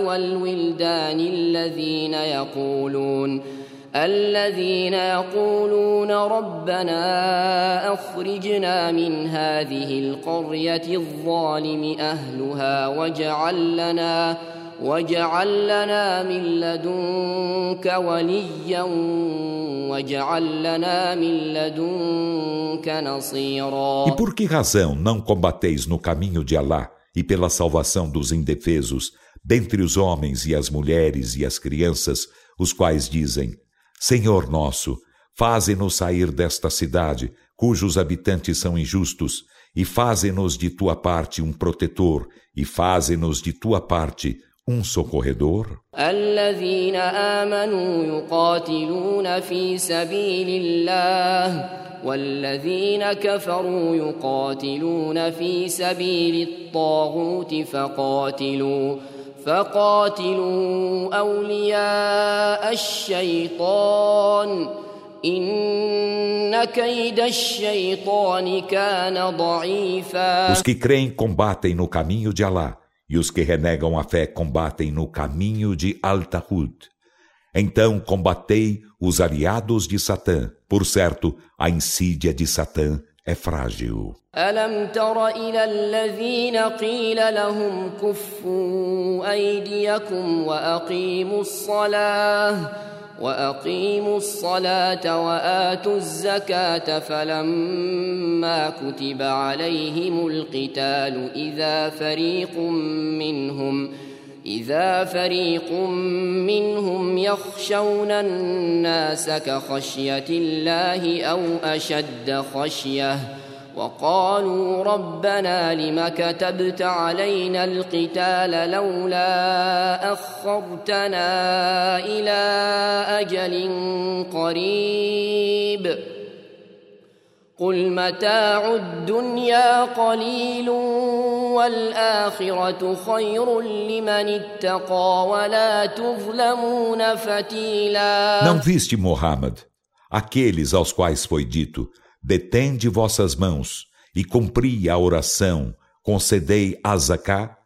والولدان الذين يقولون الذين يقولون ربنا أخرجنا من هذه القرية الظالم أهلها واجعل لنا واجعل لنا من لدنك وليا واجعل لنا من لدنك نصيرا E por que razão não combateis no caminho de Alá e pela salvação dos indefesos, dentre os homens e as mulheres e as crianças, os quais dizem: Senhor nosso, faze-nos sair desta cidade, cujos habitantes são injustos, e faze-nos de tua parte um protetor, e faze-nos de tua parte um socorredor? الذين آمنوا يقاتلون في سبيل الله والذين كفروا يقاتلون في سبيل الطاغوت فقاتلوا فقاتلوا أولياء الشيطان إن Os que creem combatem no caminho de Alá, e os que renegam a fé combatem no caminho de Al-Tahud. Então combatei os aliados de Satã. Por certo, a insídia de Satã é frágil. ألم تر إلى الذين قيل لهم كفوا أيديكم وأقيموا الصلاة وأقيموا الصلاة وآتوا الزكاة فلما كتب عليهم القتال إذا فريق منهم إذا فريق منهم يخشون الناس كخشية الله أو أشد خشية. وقالوا ربنا لم كتبت علينا القتال لولا أخرتنا إلى أجل قريب. قل متاع الدنيا قليل والآخرة خير لمن اتقى ولا تظلمون فتيلا. Não viste, Muhammad, aqueles aos quais foi dito detende vossas mãos e cumpri a oração, concedei a Zacá.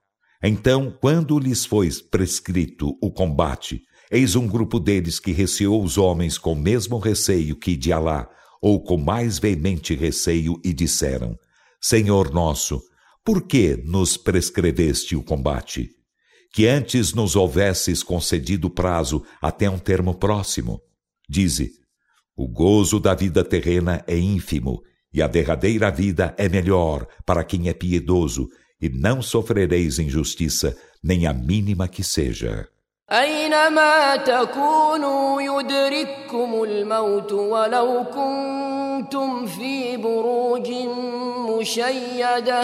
Então, quando lhes foi prescrito o combate, eis um grupo deles que receou os homens com o mesmo receio que de Alá, ou com mais veemente receio, e disseram: Senhor nosso, por que nos prescreveste o combate? Que antes nos houvesses concedido prazo até um termo próximo. Dize: o gozo da vida terrena é ínfimo e a derradeira vida é melhor para quem é piedoso, e não sofrereis injustiça, nem a mínima que seja. أينما تكونوا يدرككم الموت ولو كنتم في بروج مشيدة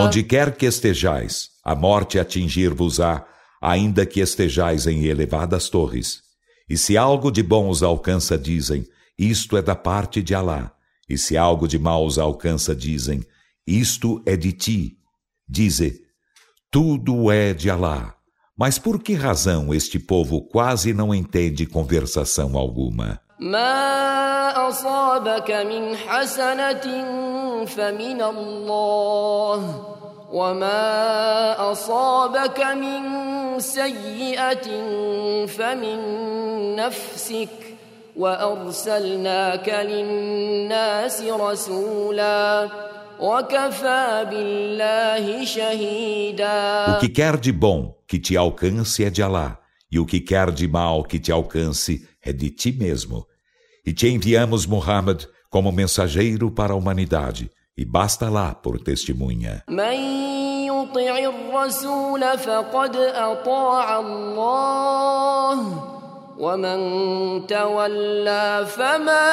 Onde quer que estejais, a morte atingir-vos-á, ainda que estejais em elevadas torres. E se algo de bom os alcança, dizem: Isto é da parte de Alá. E se algo de mal os alcança, dizem: Isto é de ti. Dize: Tudo é de Alá. Mas por que razão este povo quase não entende conversação alguma? ما أصابك من حسنة فمن الله وما أصابك من سيئة فمن نفسك وأرسلناك للناس رسولا وكفى بالله شهيدا O que quer de bom que te alcance é de Alá, e o que quer de mal que te alcance é de ti mesmo. E te enviamos Muhammad como mensageiro para a humanidade e basta lá por testemunha. ومن تولى فما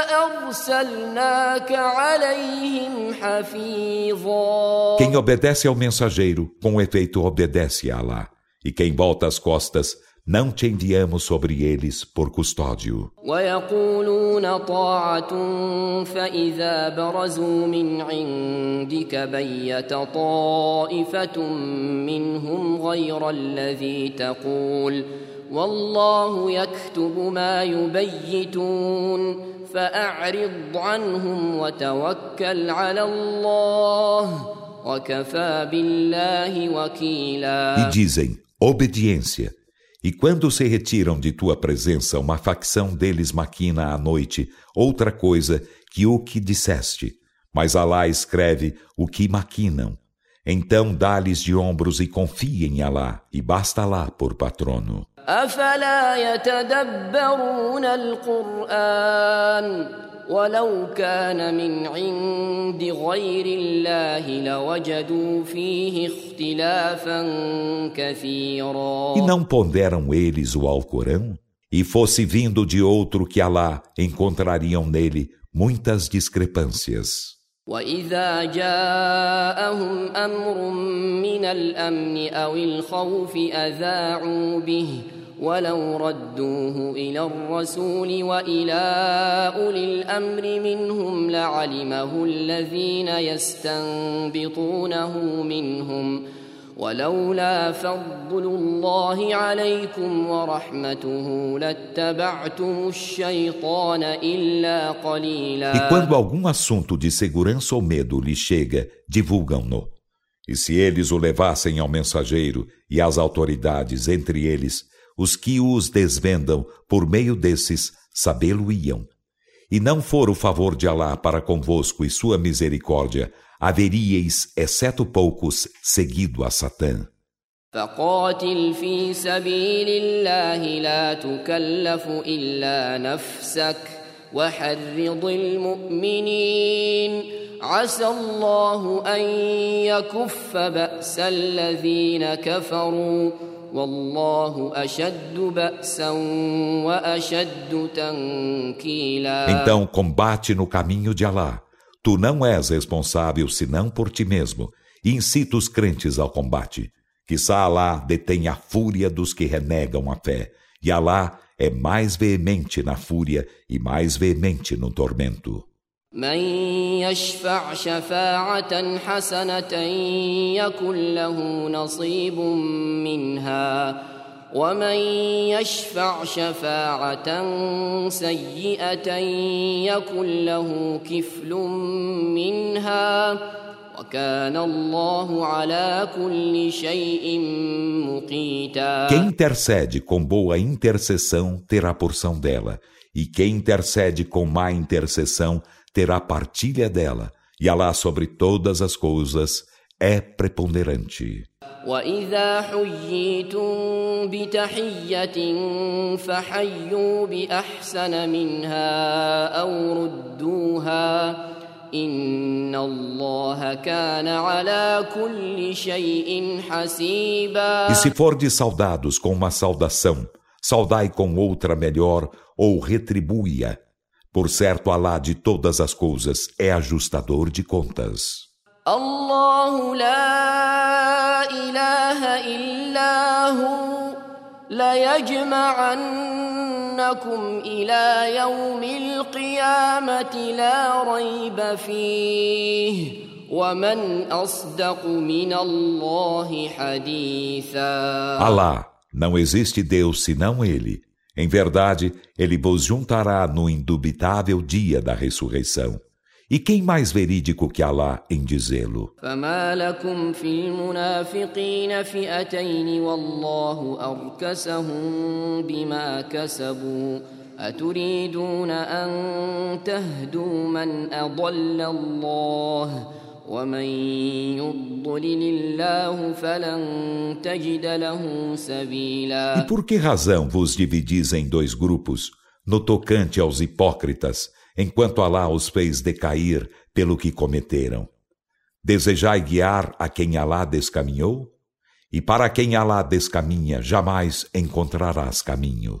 أرسلناك عليهم حفيظا Quem obedece ao mensageiro, com efeito obedece a Allah. E quem volta as costas, não te enviamos sobre eles por custódio. ويقولون طاعة فإذا برزوا من عندك بيت طائفة منهم غير الذي تقول والله يكتب ما يبيتون فأعرض عنهم وتوكل على الله وكفى بالله وكيلا E dizem, obediência. E quando se retiram de tua presença, uma facção deles maquina à noite outra coisa que o que disseste. Mas Alá escreve o que maquinam. Então dá-lhes de ombros e confiem em Alá, e basta Alá por patrono. أفلا يتدبرون القرآن ولو كان من عند غير الله لوجدوا فيه اختلافا كثيرا E não ponderam eles o Alcorão? E fosse vindo de outro que Alá, encontrariam nele muitas discrepâncias. وإذا جاءهم أمر من الأمن أو الخوف أذاعوا به ولو ردوه إلى الرسول وإلى أولي الأمر منهم لعلمه الذين يستنبطونه منهم ۖ ولولا فضل الله عليكم ورحمته لاتبعتم الشيطان إلا قليلا E quando algum assunto de segurança ou medo lhe chega, divulgam-no. E se eles o levassem ao mensageiro e às autoridades, entre eles, os que os desvendam por meio desses, sabê-lo-iam. E não for o favor de Alá para convosco e sua misericórdia, haveríeis, exceto poucos, seguido a Satã. فقاتل في سبيل الله لا تكلف إلا نفسك وحرض المؤمنين عسى الله أن يكف بأس الذين كفروا então combate no caminho de Alá. Tu não és responsável senão por ti mesmo. E incita os crentes ao combate. Que Alá detém a fúria dos que renegam a fé. E Alá é mais veemente na fúria e mais veemente no tormento. من يشفع شفاعة حسنة يكن له نصيب منها ومن يشفع شفاعة سيئة يكن له كفل منها وكان الله على كل شيء مقيتا Quem intercede com boa intercessão terá porção dela, e quem intercede com má intercessão terá partilha dela, e Alá sobre todas as coisas é preponderante. واذا حييتم بتحيه فحيوا باحسن منها او ردوها ان الله كان على كل شيء حسيبا E se fordes saudados com uma saudação, saudai com outra melhor ou retribui-a. Por certo, Alá de todas as coisas é ajustador de contas. الله لا إله إلا هو ليجمعنكم إلى يوم القيامة لا ريب فيه ومن أصدق من الله حديثا Alá, não existe Deus senão Ele. Em verdade, Ele vos juntará no indubitável dia da ressurreição. E quem mais verídico que Alá em dizê-lo? فما لكم في المنافقين فئتين والله أركسهم بما كسبوا أتريدون أن تهدوا من أضل الله ومن يضلل الله فلن تجد له سبيلا E por que razão vos dividis em dois grupos, no tocante aos hipócritas, enquanto Alá os fez decair pelo que cometeram. Desejai guiar a quem Alá descaminhou? E para quem Alá descaminha, jamais encontrarás caminho.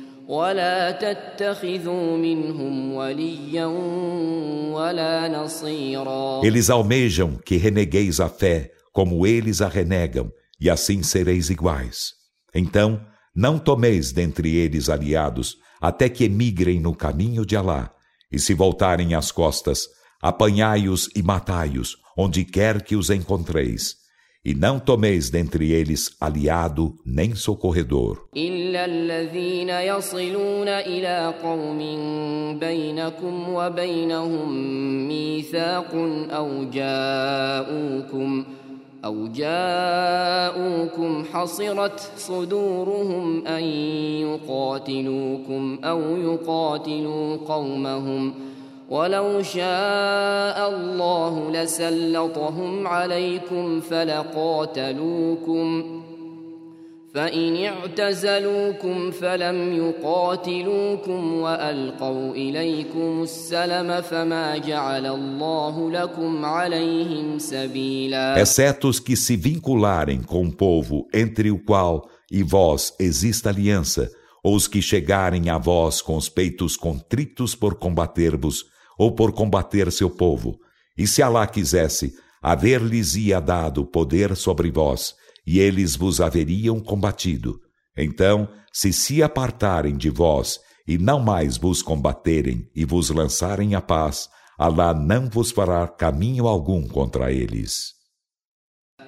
ولا تتخذوا منهم وليا ولا نصيرا Eles almejam que renegueis a fé como eles a renegam, e assim sereis iguais. Então, não tomeis dentre eles aliados até que emigrem no caminho de Alá, e se voltarem as costas, apanhai-os e matai-os, onde quer que os encontreis. E não tomeis dentre eles aliado nem socorredor. أو جاءوكم حصرت صدورهم أن يقاتلوكم أو يقاتلوا قومهم ۖ ولو شاء الله لسلطهم عليكم فلقاتلوكم فإن اعتزلوكم فلم يقاتلوكم وألقوا إليكم السلم فما جعل الله لكم عليهم سبيلا Exceto os que se vincularem com o povo entre o qual e vós exista aliança, ou os que chegarem a vós com os peitos contritos por combater-vos, ou por combater seu povo. E se Alá quisesse, haver-lhes-ia dado poder sobre vós, e eles vos haveriam combatido. Então, se se apartarem de vós e não mais vos combaterem e vos lançarem a paz, Alá não vos fará caminho algum contra eles.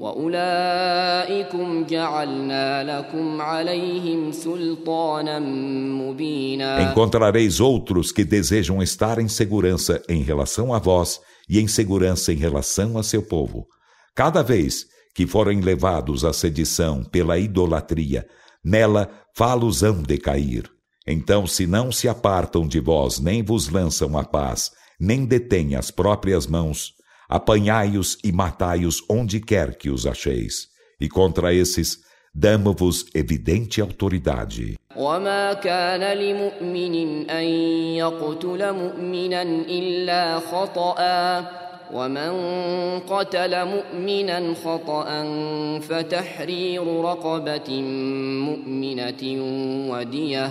وأولئكم جعلنا لكم عليهم سلطانا مبينا Encontrareis outros que desejam estar em segurança em relação a vós e em segurança em relação a seu povo. Cada vez que forem levados à sedição pela idolatria, nela falos-ão de cair. Então, se não se apartam de vós, nem vos lançam a paz, nem detêm as próprias mãos, apanhai-os e matai-os onde quer que os acheis. E contra esses, damo-vos evidente autoridade. وما كان لمؤمن أن يقتل مؤمنا إلا خطأ ومن قتل مؤمنا خطأ فتحرير رقبة مؤمنة ودية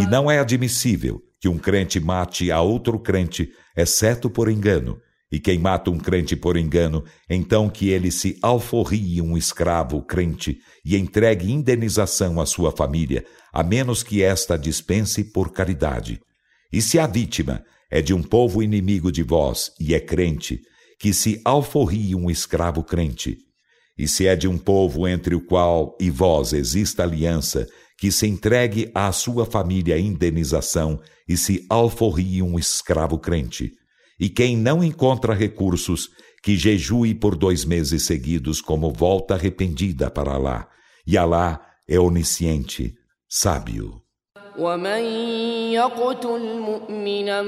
E não é admissível que um crente mate a outro crente, exceto por engano. E quem mata um crente por engano, então que ele se alforrie um escravo crente e entregue indenização à sua família, a menos que esta dispense por caridade. E se a vítima é de um povo inimigo de vós e é crente, que se alforrie um escravo crente, e se é de um povo entre o qual e vós exista aliança, que se entregue à sua família indenização e se alforrie um escravo crente. E quem não encontra recursos, que jejue por dois meses seguidos como volta arrependida para Alá. E Alá é onisciente, sábio. ومن يقتل مؤمنا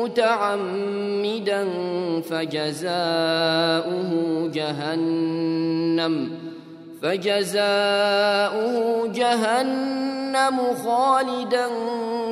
متعمدا فجزاؤه جهنم فجزاؤه جهنم خالدا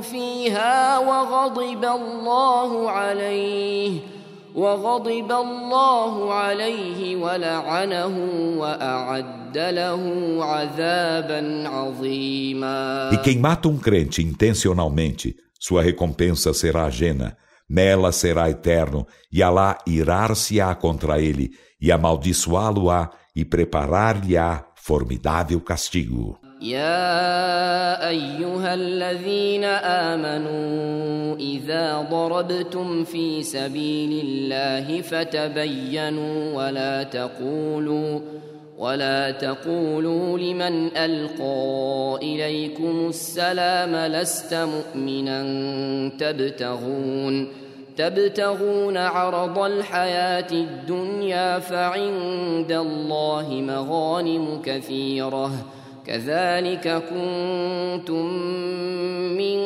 فيها وغضب الله عليه. وغضب الله عليه ولعنه وأعد له عذابا عظيما E quem mata um crente intencionalmente, sua recompensa será ajena. Nela será eterno, e Alá irar-se-á contra ele, e amaldiçoá-lo-á, e preparar-lhe-á formidável castigo. يا أيها الذين آمنوا إذا ضربتم في سبيل الله فتبينوا ولا تقولوا ولا تقولوا لمن ألقى إليكم السلام لست مؤمنا. تبتغون تبتغون عرض الحياة الدنيا فعند الله مغانم كثيرة. كذلك كنتم من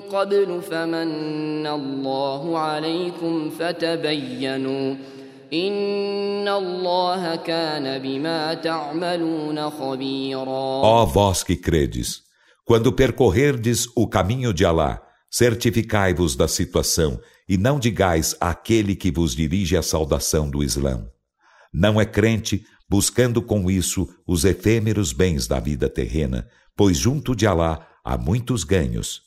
قبل فمن الله عليكم فتبينوا Ó vós que credes, quando percorrerdes o caminho de Alá, certificai-vos da situação e não digais àquele que vos dirige a saudação do Islã. Não é crente buscando com isso os efêmeros bens da vida terrena, pois junto de Alá há muitos ganhos.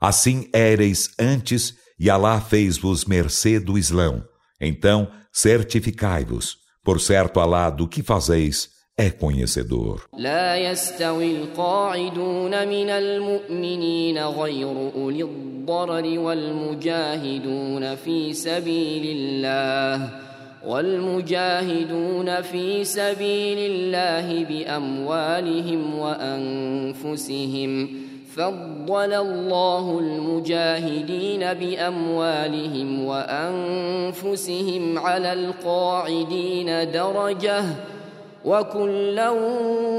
Assim éreis antes e Alá fez-vos mercê do Islão. Então, certificai-vos. Por certo, Alá do que fazeis é conhecedor. لا يستوي القاعدون من المؤمنين غير أولي الضرر والمجاهدون في سبيل الله والمجاهدون في سبيل الله بأموالهم وأنفسهم فضل الله المجاهدين بأموالهم وأنفسهم على القاعدين درجة وكلا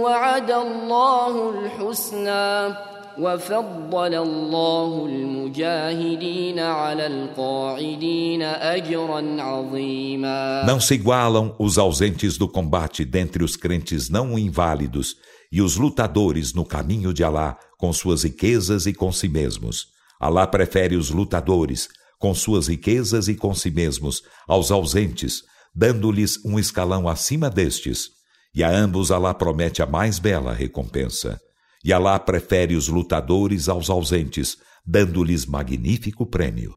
وعد الله الحسنى وفضل الله المجاهدين على القاعدين أجرا عظيما Não se igualam os ausentes do combate dentre os crentes não inválidos e os lutadores no caminho de Alá com suas riquezas e com si mesmos. Alá prefere os lutadores com suas riquezas e com si mesmos aos ausentes, dando-lhes um escalão acima destes. E a ambos Alá promete a mais bela recompensa. E Alá prefere os lutadores aos ausentes, dando-lhes magnífico prêmio.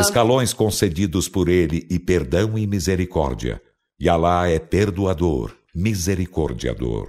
Escalões concedidos por ele e perdão e misericórdia. E Alá é perdoador, misericordiador.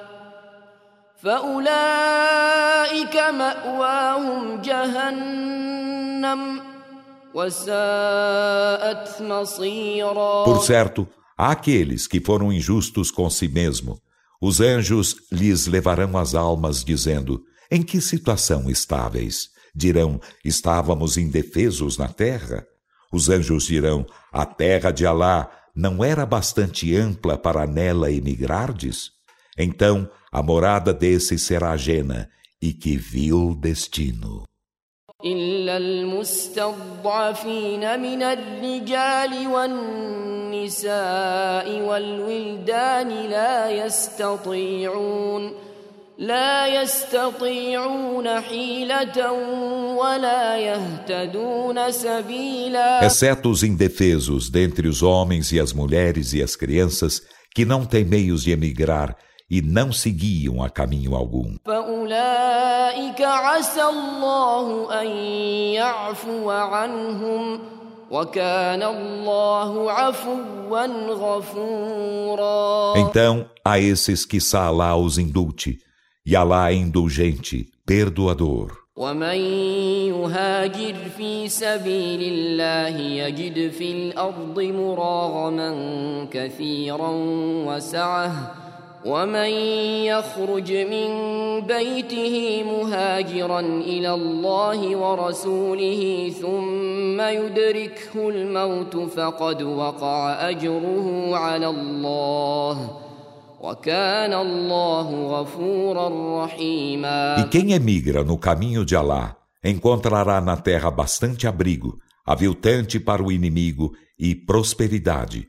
فأولئك مأواهم جهنم وساءت مصيرا Por certo, Aqueles que foram injustos com si mesmo, os anjos lhes levarão as almas, dizendo: Em que situação estáveis? Dirão: Estávamos indefesos na terra. Os anjos dirão: A terra de Alá não era bastante ampla para nela emigrardes? Então a morada desses será ajena e que vil destino. إلا المستضعفين من الرجال والنساء والولدان لا يستطيعون لا يستطيعون حيلة ولا يهتدون سبيلا Exceto os indefesos dentre os homens e as mulheres e as crianças que não têm meios de emigrar e não seguiam a caminho algum. Então, a esses que Alá os indulte, e Alá é indulgente, perdoador. ومن يهاجر في سبيل الله يجد في الأرض مراغما كثيرا وسعه ومن يخرج من بيته مهاجرا الى الله ورسوله ثم يدركه الموت فقد وقع اجره على الله وكان الله غفورا رحيما E quem emigra no caminho de Alá encontrará na terra bastante abrigo, aviltante para o inimigo e prosperidade.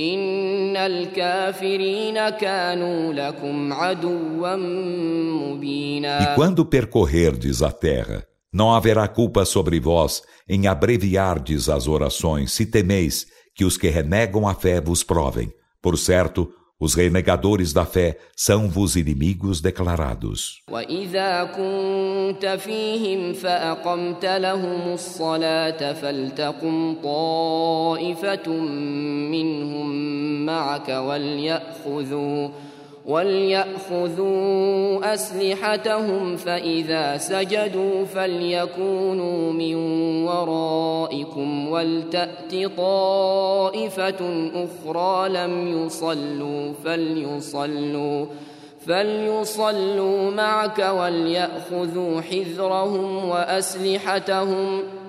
إن الكافرين كانوا لكم عدوا مبينا E quando percorrerdes a terra, não haverá culpa sobre vós em abreviardes as orações, se temeis que os que renegam a fé vos provem. Por certo, os renegadores da fé são vos inimigos declarados. وإذا كنت فيهم فأقمت لهم الصلاة فلتقم طائفة منهم معك وليأخذوا وليأخذوا أسلحتهم فإذا سجدوا فليكونوا من ورائكم ولتأت طائفة أخرى لم يصلوا فليصلوا فليصلوا معك وليأخذوا حذرهم وأسلحتهم ۖ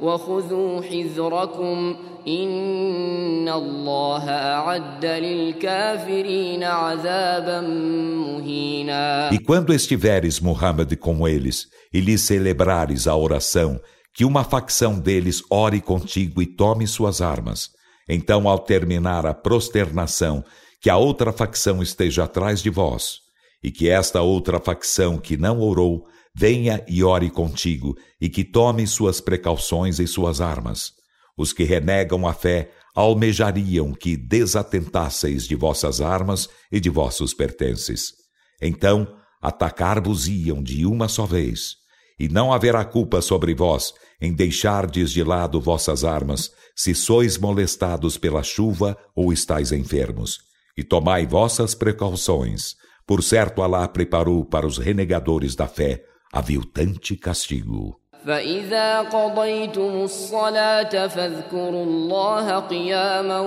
وخذوا حذركم ۖ إن الله أعد للكافرين عذابا مهينا E quando estiveres, Muhammad, com eles, e lhes celebrares a oração, que uma facção deles ore contigo e tome suas armas. Então, ao terminar a prosternação, que a outra facção esteja atrás de vós, e que esta outra facção que não orou venha e ore contigo, e que tome suas precauções e suas armas. Os que renegam a fé almejariam que desatentasseis de vossas armas e de vossos pertences. Então atacar-vos-iam de uma só vez, e não haverá culpa sobre vós em deixardes de lado vossas armas, se sois molestados pela chuva ou estáis enfermos. E tomai vossas precauções. Por certo, Alá preparou para os renegadores da fé aviltante castigo. فإذا قضيتم الصلاة فاذكروا الله قياما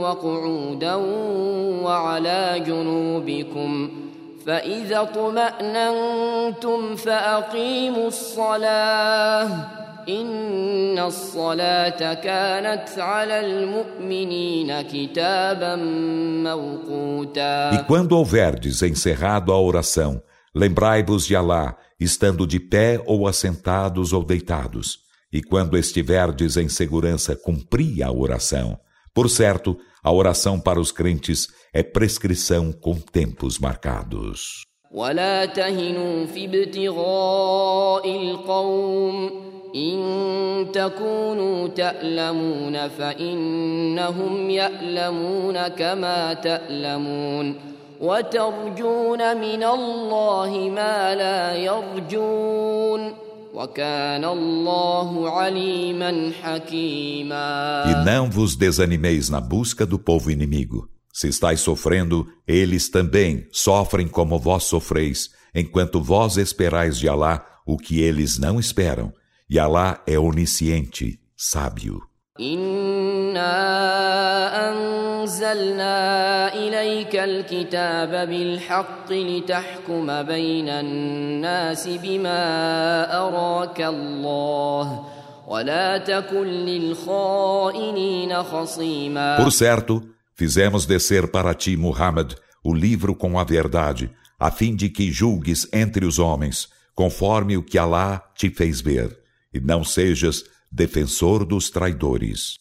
وقعودا وعلى جنوبكم فإذا اطمأننتم فأقيموا الصلاة إن الصلاة كانت على المؤمنين كتابا موقوتا E quando houverdes encerrado a oração, lembrai-vos de Allah estando de pé ou assentados ou deitados, e quando estiverdes em segurança, cumpri a oração. Por certo, a oração para os crentes é prescrição com tempos marcados. ولا تهنوا في ابتغاء القوم إن تكونوا تألمون فإنهم يألمون كما تألمون وترجون من الله ما لا يرجون وكان الله عليما حكيما E não vos desanimeis na busca do povo inimigo. Se estáis sofrendo, eles também sofrem como vós sofreis, enquanto vós esperais de Alá o que eles não esperam. E Alá é onisciente, sábio. أنزلنا إليك الكتاب بالحق لتحكم بين الناس بما أراك الله ولا تكن للخائنين خصيما Por certo, fizemos descer para ti, Muhammad, o livro com a verdade, a fim de que julgues entre os homens, conforme o que Alá te fez ver, e não sejas defensor dos traidores.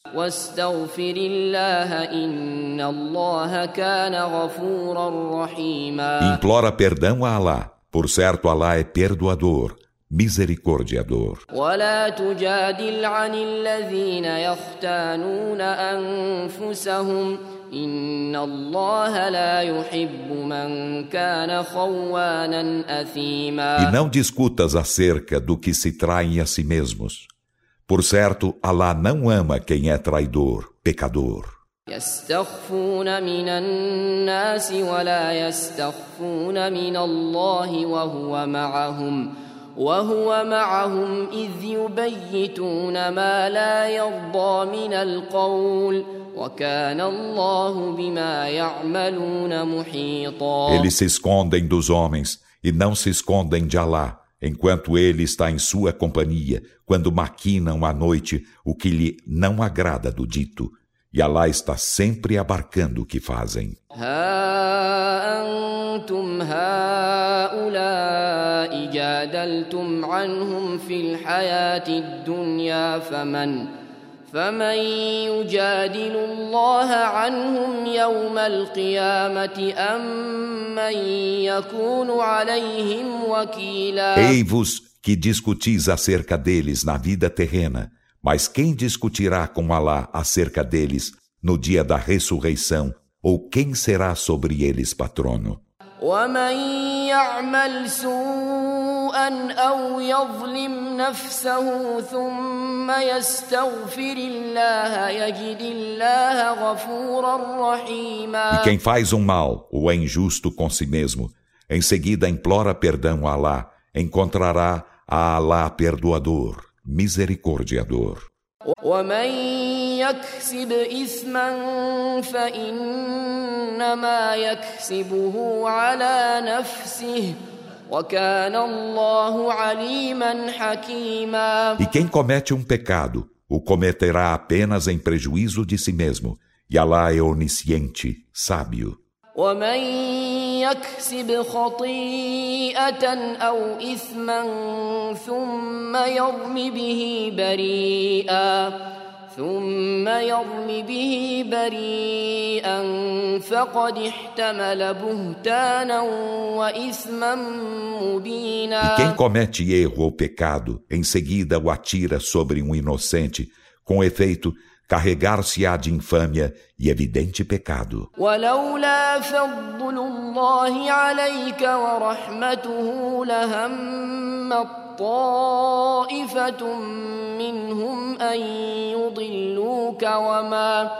Implora perdão a Alá, por certo Alá é perdoador, misericordiador. ولا تجادل عن الذين يختانون أنفسهم إن الله لا يحب من كان خوانا أثيما E não discutas acerca do que se traem a si mesmos. Por certo, Alá não ama quem é traidor, pecador. يستخفون من الناس ولا يستخفون من الله وهو معهم وهو معهم إذ يبيتون ما لا يرضى من القول Eles se escondem dos homens e não se escondem de Alá, enquanto ele está em sua companhia, quando maquinam à noite o que lhe não agrada do dito. E Alá está sempre abarcando o que fazem. أنتم هؤلاء جادلتم عنهم في الحياة الدنيا فمن فمن يجادل الله عنهم يوم القيامة أم من يكون عليهم وكيلا Ei-vos que discutis acerca deles na vida terrena, mas quem discutirá com Alá acerca deles no dia da ressurreição, ou quem será sobre eles patrono? ومن يعمل سوءا او يظلم نفسه ثم يستغفر الله يجد الله غفورا رحيما E quem faz um mal ou é injusto com si mesmo, em seguida implora perdão a Allah, encontrará a Allah perdoador, misericordiador. ومن يكسب اثما فانما يكسبه على نفسه وكان الله عليما حكيما E quem comete um pecado, o cometerá apenas em prejuízo de si mesmo, e Allah é onisciente, sábio. ومن يكسب خطيئة أو إثما ثم يرم به بريئا ثم يرم به بريئا فقد احتمل بهتانا وإثما مبينا E quem comete erro ou pecado, em seguida o atira sobre um inocente, com efeito, carregar-se-á de infâmia e evidente pecado. طائفة منهم أن يضلوك وما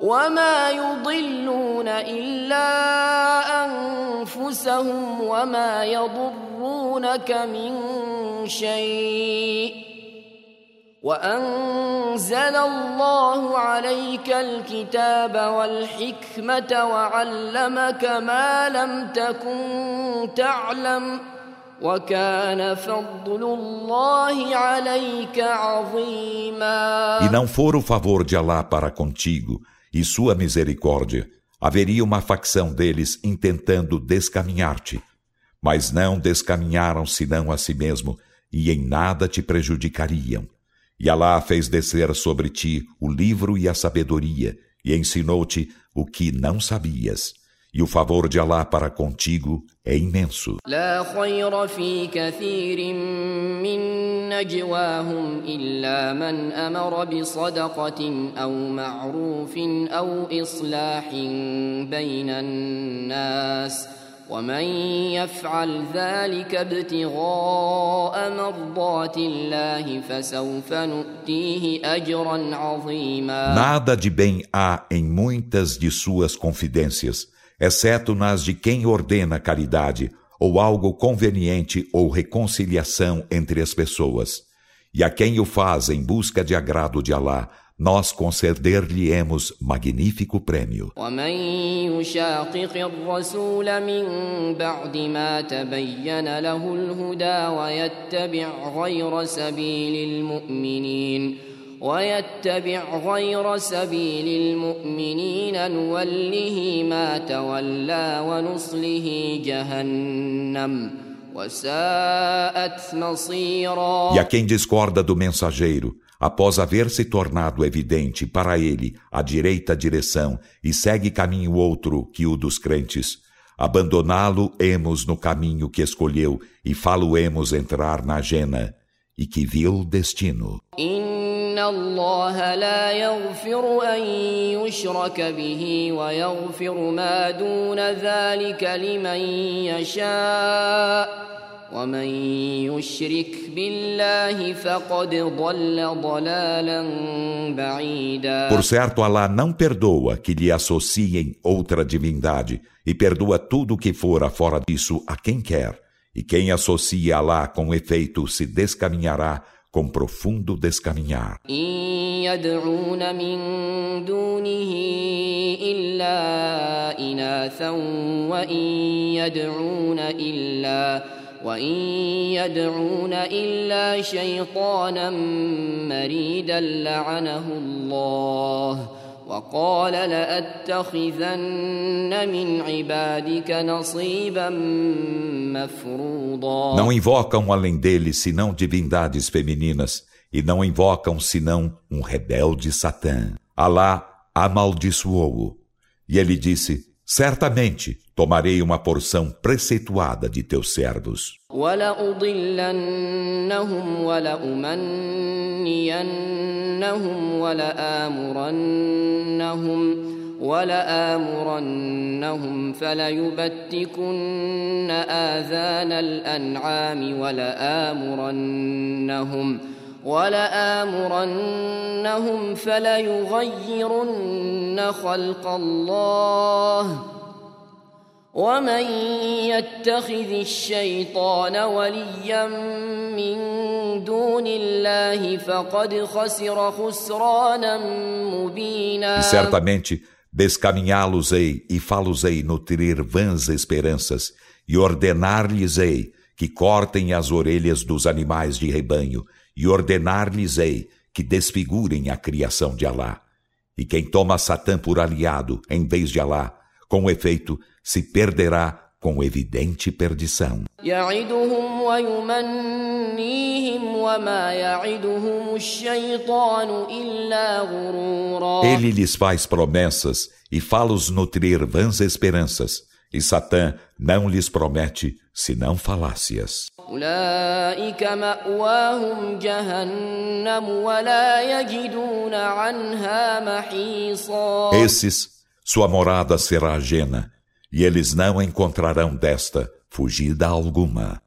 وما يضلون إلا أنفسهم وما يضرونك من شيء وأنزل الله عليك الكتاب والحكمة وعلمك ما لم تكن تعلم وكان فضل الله عليك عظيما E não for o favor de Alá para contigo e sua misericórdia, haveria uma facção deles intentando descaminhar-te. Mas não descaminharam senão a si mesmo, e em nada te prejudicariam. E Alá fez descer sobre ti o livro e a sabedoria, e ensinou-te o que não sabias. E o favor de Alá para contigo é imenso. لا خير في كثير من نجواهم إلا من أمر بصدقة أو معروف أو إصلاح بين الناس ومن يفعل ذلك ابتغاء مرضات الله فسوف نؤتيه أجرا عظيما Nada de bem há em muitas de suas confidências, exceto nas de quem ordena caridade, ou algo conveniente ou reconciliação entre as pessoas. E a quem o faz em busca de agrado de Alá, nós conceder-lhe-emos magnífico prêmio. ومن يشاقق الرسول من بعد ما تبين له الهدى ويتبع غير سبيل المؤمنين ويتبع غير سبيل المؤمنين نوله ما تولى ونصله جهنم وساءت مصيرا E a quem discorda do mensageiro, após haver se tornado evidente para ele a direita direção e segue caminho outro que o dos crentes, abandoná-lo-emos no caminho que escolheu e falo-emos entrar na jena, e que vil destino. إن الله لا يغفر أن يشرك به ويغفر ما دون ذلك لمن يشاء ومن يشرك بالله فقد ضل ضلالا بعيدا Por certo, Alá não perdoa que lhe associem outra divindade e perdoa tudo o que fora fora disso a quem quer. E quem associa Alá com efeito se descaminhará com profundo descaminhar. إن يدعون من دونه إلا إناثا وإن يدعون إلا وإن يدعون إلا شيطانا مريدا لعنه الله وقال لأتخذن من عبادك نصيبا مفروضا Não invocam além dele senão divindades femininas, e não invocam senão um rebelde Satã. Alá amaldiçoou-o. E ele disse: Certamente tomarei uma porção preceituada de teus servos. ولأضلنهم ولأمنينهم ولآمرنهم ولآمرنهم فليبتكن آذان الأنعام ولآمرنهم ولآمرنهم فليغيرن خلق الله ومن يتخذ الشيطان وليا من دون الله فقد خسر خسرانا مبينا E certamente descaminhá-los-ei e fá-los-ei nutrir vãs esperanças e ordenar-lhes-ei que cortem as orelhas dos animais de rebanho e ordenar-lhes-ei que desfigurem a criação de Alá. E quem toma Satã por aliado em vez de Alá, com efeito, se perderá com evidente perdição. Ele lhes faz promessas e fala-os nutrir vãs esperanças, e Satã não lhes promete senão falácias. Esses, sua morada será ajena e eles não encontrarão desta fugida alguma.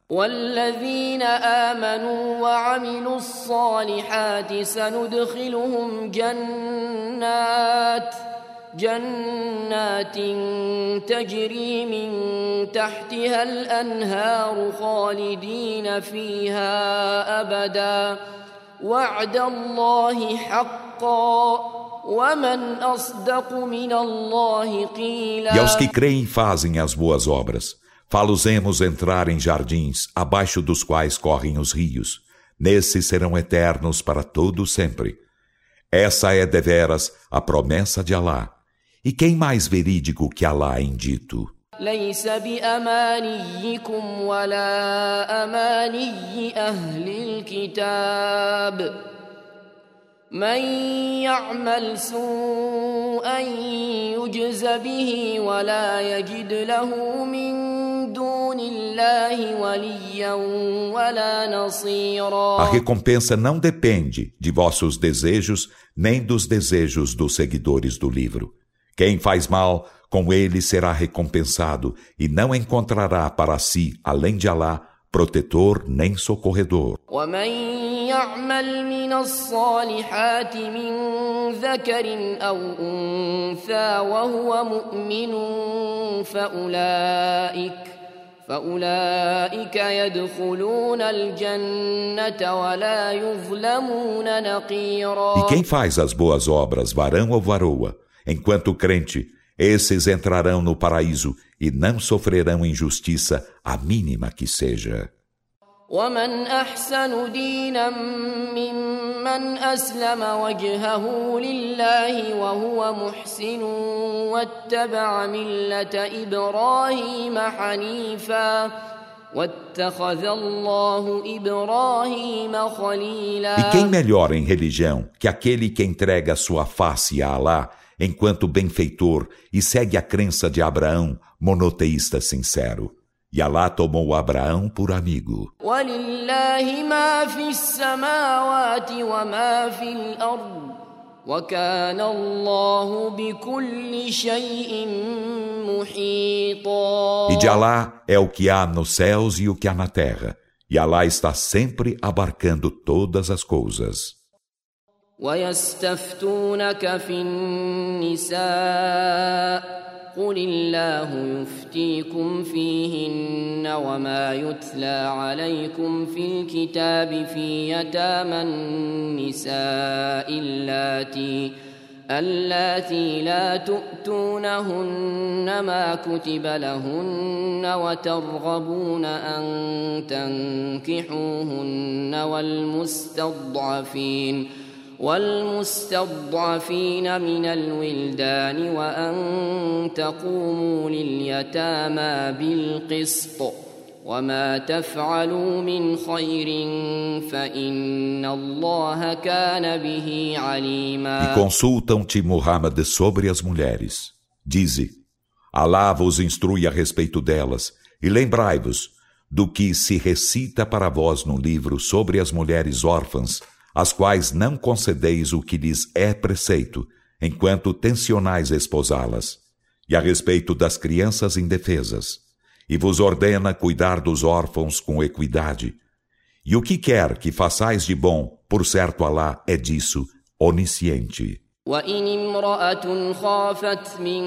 جنات تجري من تحتها الأنهار خالدين فيها أبدا وعد الله حقا ومن أصدق من الله قيلا E aos que creem e fazem as boas obras, falosemos entrar em jardins, abaixo dos quais correm os rios. Nesses serão eternos para todo sempre. Essa é deveras a promessa de Alá. E quem mais verídico que Alá em dito? ليس بأمانيكم ولا أماني أهل الكتاب من يعمل سوءا يجز به ولا يجد له من دون الله وليا ولا A نصيرا recompensa não depende de vossos desejos nem dos desejos dos seguidores do livro. Quem faz mal, com ele será recompensado e não encontrará para si, além de Alá, protetor nem socorredor. ومن يعمل من الصالحات من ذكر أو أنثى وهو مؤمن فأولئك فأولئك يدخلون الجنة ولا يظلمون نقيرا E quem faz as boas obras, varão ou varoa, enquanto crente, esses entrarão no paraíso e não sofrerão injustiça, a mínima que seja. ومن أحسن دينا ممن أسلم وجهه لله وهو محسن واتبع ملة إبراهيم حنيفا واتخذ الله إبراهيم خليلا E quem melhor em religião que aquele que entrega sua face a Alá enquanto benfeitor e segue a crença de Abraão, monoteísta sincero. E Alá tomou Abraão por amigo. E de Alá é o que há nos céus e o que há na terra. E Alá está sempre abarcando todas as coisas. ويستفتونك في النساء قل الله يفتيكم فيهن وما يتلى عليكم في الكتاب في يتامى النساء اللاتي اللاتي لا تؤتونهن ما كتب لهن وترغبون أن تنكحوهن والمستضعفين والمستضعفين من الولدان وأن تقوموا لليتامى بالقسط وما تفعلوا من خير فإن الله كان به عليما E consultam-te, Muhammad, sobre as mulheres. Dize, Alá vos instrui a respeito delas, e lembrai-vos do que se recita para vós no livro sobre as mulheres órfãs, as quais não concedeis o que lhes é preceito, enquanto tensionais esposá-las, e a respeito das crianças indefesas e vos ordena cuidar dos órfãos com equidade. E o que quer que façais de bom, por certo Alá é disso onisciente. وإن امرأة خافت من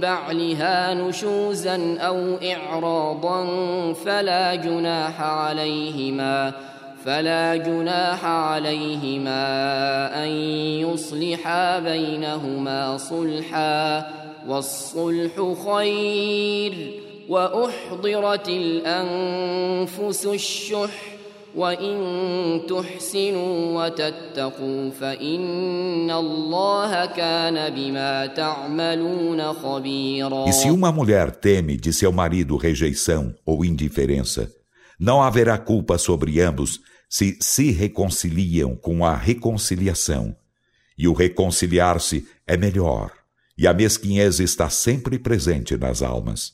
بعلها نشوزا أو إعراضا فلا جناح عليهما فلا جناح عليهما أن يصلحا بينهما صلحا والصلح خير واحضرت الانفس الشح وان تحسنوا وتتقوا فان الله كان بما تعملون خبيرا E se uma mulher teme de seu marido rejeição ou indiferença, não haverá culpa sobre ambos se se reconciliam com a reconciliação. E o reconciliar-se é melhor, e a mesquinhez está sempre presente nas almas.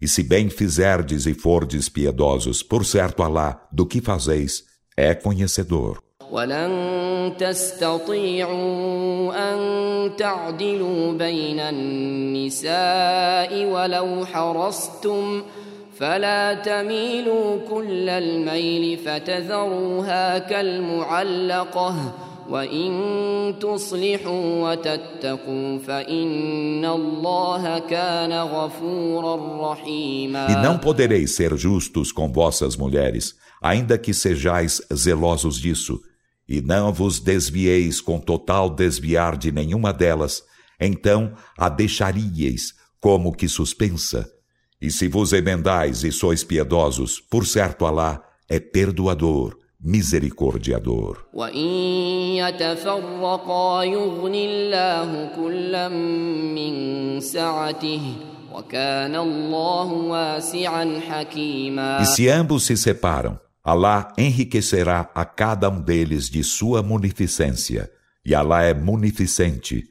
E se bem fizerdes e fordes piedosos, por certo Alá, do que fazeis, é conhecedor. ولن تستطيعوا أن تعدلوا بين النساء ولو حرصتم فلا تميلوا كل الميل فتذروها كالمعلقة وإن تصلحوا وتتقوا فإن الله كان غفورا رحيما E não podereis ser justos com vossas mulheres, ainda que sejais zelosos disso, e não vos desvieis com total desviar de nenhuma delas, então a deixaríeis como que suspensa. e se vos emendais e sois piedosos, por certo Alá é perdoador, misericordiador. E se ambos se separam, Alá enriquecerá a cada um deles de sua munificência, e Alá é munificente,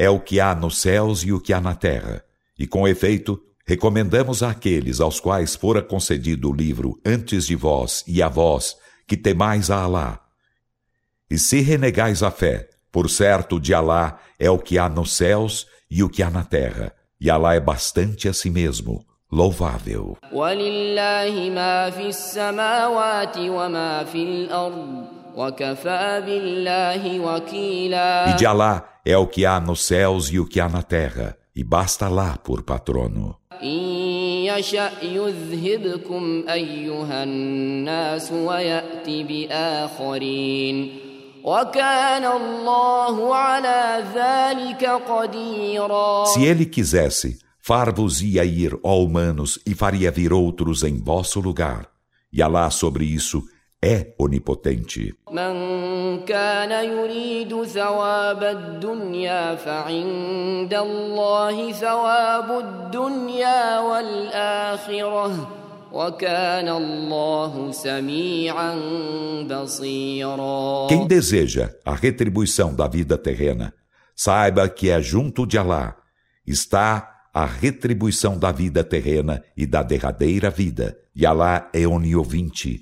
é o que há nos céus e o que há na terra. E com efeito, recomendamos àqueles aos quais fora concedido o livro antes de vós e a vós, que temais a Alá. E se renegais a fé, por certo de Alá é o que há nos céus e o que há na terra. E Alá é bastante a si mesmo, louvável. E de Alá é o que há nos céus e o que há na terra, e basta lá por patrono. Se ele quisesse, far-vos ia ir, ó humanos, e faria vir outros em vosso lugar. E Alá sobre isso é onipotente. من كان يريد ثواب الدنيا فعند الله ثواب الدنيا والآخرة وكان الله سميعا بصيرا Quem deseja a retribuição da vida terrena, saiba que é junto de Alá está a retribuição da vida terrena e da derradeira vida. E Alá é oniovinte,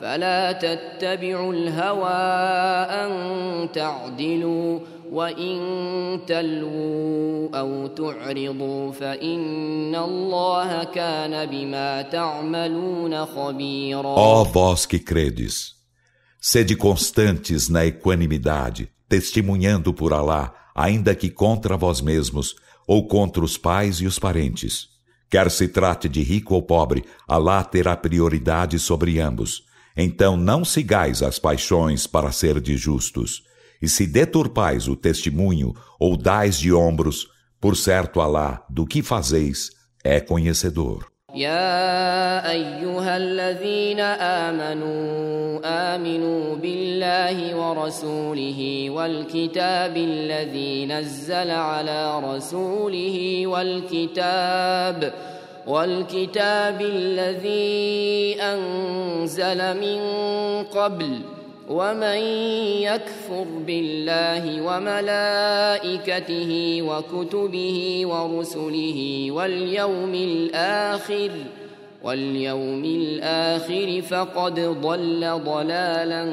فلا تتبعوا الهوى أن تعدلوا وإن تلووا أو تعرضوا فإن الله كان بما تعملون خبيرا Ó vós que credes, sede constantes na equanimidade, testemunhando por Alá, ainda que contra vós mesmos, ou contra os pais e os parentes. Quer se trate de rico ou pobre, Alá terá prioridade sobre ambos. Então não sigais as paixões para ser de justos. E se deturpais o testemunho ou dais de ombros, por certo Alá, do que fazeis, é conhecedor. يا أيها الذين آمنوا آمنوا بالله ورسوله والكتاب الذي نزل على رسوله والكتاب والكتاب الذي أنزل من قبل ومن يكفر بالله وملائكته وكتبه ورسله واليوم الآخر واليوم الآخر فقد ضل ضلالا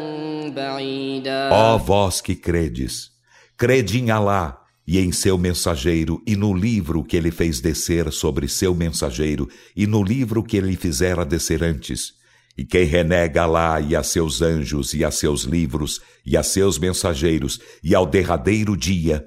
بعيدا. Ó vós que credes, crede em Alá e em seu mensageiro e no livro que ele fez descer sobre seu mensageiro e no livro que ele fizera descer antes. E quem renega Alá e a seus anjos e a seus livros e a seus mensageiros e ao derradeiro dia,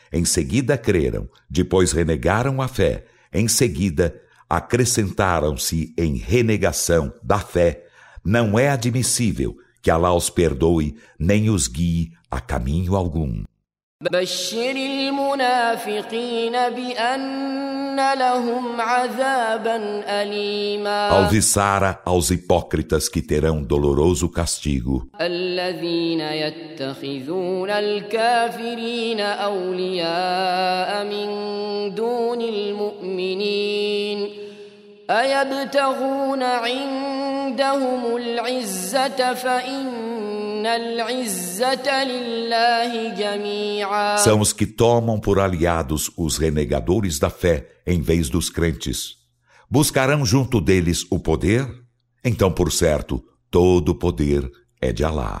em seguida creram, depois renegaram a fé, em seguida acrescentaram-se em renegação da fé, não é admissível que Allah os perdoe nem os guie a caminho algum. بشر المنافقين بأن لهم عذابا أليما Alviçara aos hipócritas que terão doloroso castigo. الذين يتخذون الكافرين أولياء من دون المؤمنين أيبتغون عندهم العزة فإن العزة لله جميعا São os que tomam por aliados os renegadores da fé em vez dos crentes. Buscarão junto deles o poder? Então, por certo, todo o poder é de Alá.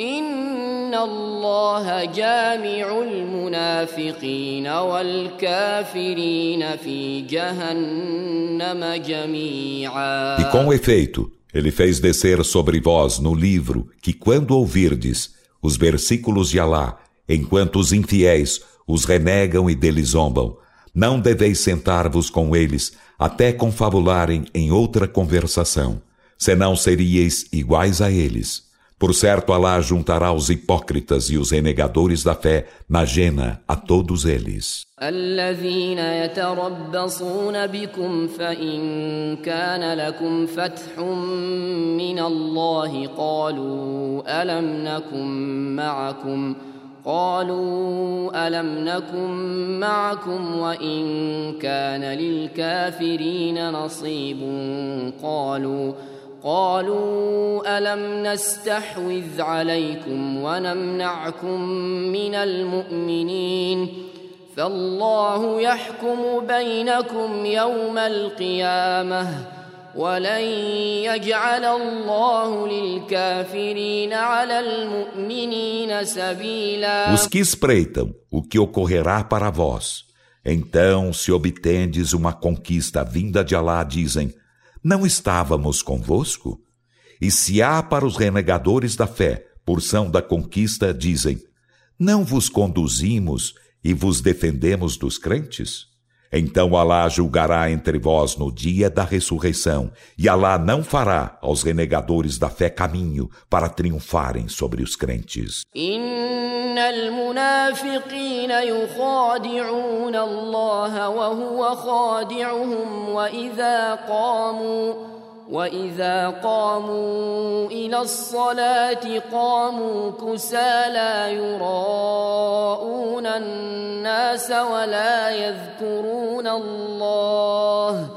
إن الله جامع المنافقين والكافرين في جهنم جميعا E com efeito, ele fez descer sobre vós no livro que, quando ouvirdes os versículos de Alá, enquanto os infiéis os renegam e deles zombam, não deveis sentar-vos com eles até confabularem em outra conversação, senão seríeis iguais a eles. Por certo, Alá juntará os hipócritas e os renegadores da fé na jena a todos eles. الذين يتربصون بكم فإن كان لكم فتح من الله قالوا ألم نكن معكم قالوا ألم نكن معكم وإن كان للكافرين نصيب قالوا قالوا ألم نستحوذ عليكم ونمنعكم من المؤمنين فالله يحكم بينكم يوم القيامة ولن يجعل الله للكافرين على المؤمنين سبيلا Os que espreitam o que ocorrerá para vós. Então, se obtendes uma conquista vinda de Alá, dizem: não estávamos convosco? E se há para os renegadores da fé porção da conquista, dizem: Não vos conduzimos e vos defendemos dos crentes? Então Alá julgará entre vós no dia da ressurreição, e Alá não fará aos renegadores da fé caminho para triunfarem sobre os crentes. المنافقين يخادعون الله وهو خادعهم وإذا قاموا وإذا قاموا إلى الصلاة قاموا كسى لا يراءون الناس ولا يذكرون الله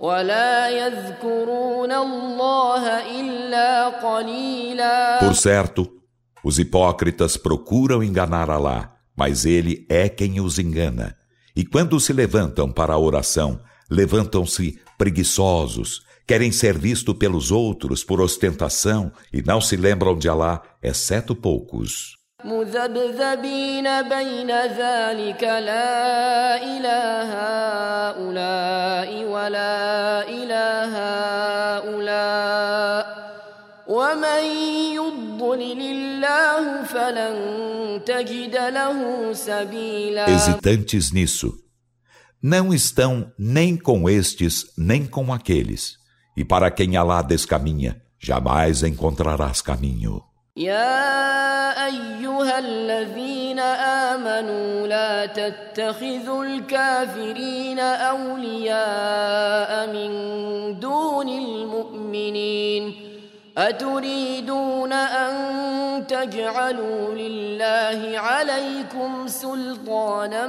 ولا يذكرون الله إلا قليلا Por certo, Os hipócritas procuram enganar Alá, mas ele é quem os engana. E quando se levantam para a oração, levantam-se preguiçosos, querem ser vistos pelos outros por ostentação e não se lembram de Alá, exceto poucos. مذبذبين بين ذلك لا إله هؤلاء ولا إله هؤلاء ومن يضلل الله فلن تجد له سبيلا Hesitantes nisso. Não estão nem com estes, nem com aqueles. E para quem Alá descaminha, jamais encontrarás caminho. يا أيها الذين آمنوا لا تتخذوا الكافرين أولياء من دون المؤمنين أتريدون أن تجعلوا لله عليكم سلطانا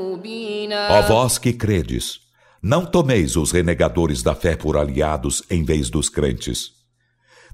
مبينا Ó vós que credes, não tomeis os renegadores da fé por aliados em vez dos crentes.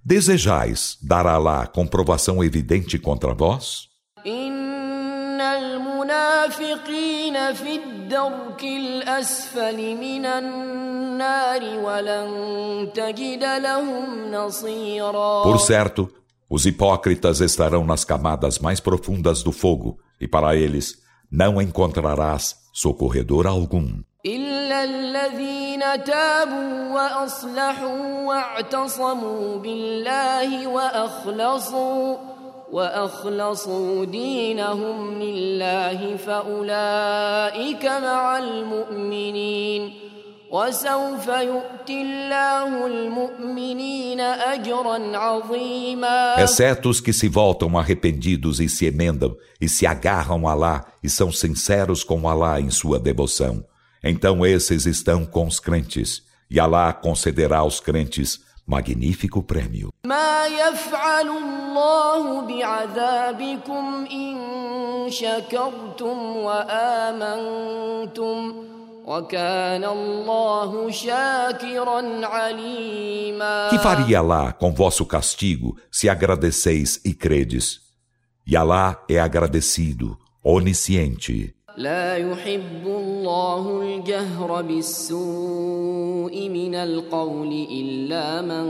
Desejais dar a Alá comprovação evidente contra vós? إن المنافقين في الدرك الأسفل من النار ولن تجد لهم نصيرا Por certo, os hipócritas estarão nas camadas mais profundas do fogo, e para eles não encontrarás socorredor algum. إلا الذين تابوا وأصلحوا واعتصموا بالله وأخلصوا وأخلصوا دينهم لله فأولئك مع المؤمنين وسوف يؤتي الله المؤمنين أجرا عظيما Exceto os que se voltam arrependidos e se emendam, e se agarram a Alá e são sinceros com Alá em sua devoção. Então esses estão com os crentes, e Alá concederá aos crentes magnífico prêmio. ما يفعل الله بعذابكم إن شكرتم وآمنتم وكان الله شاكرا عليما Que faria Alá com vosso castigo se agradeceis e credes? E Alá é agradecido, onisciente. لا يحب الله الجهر بالسوء من القول إلا من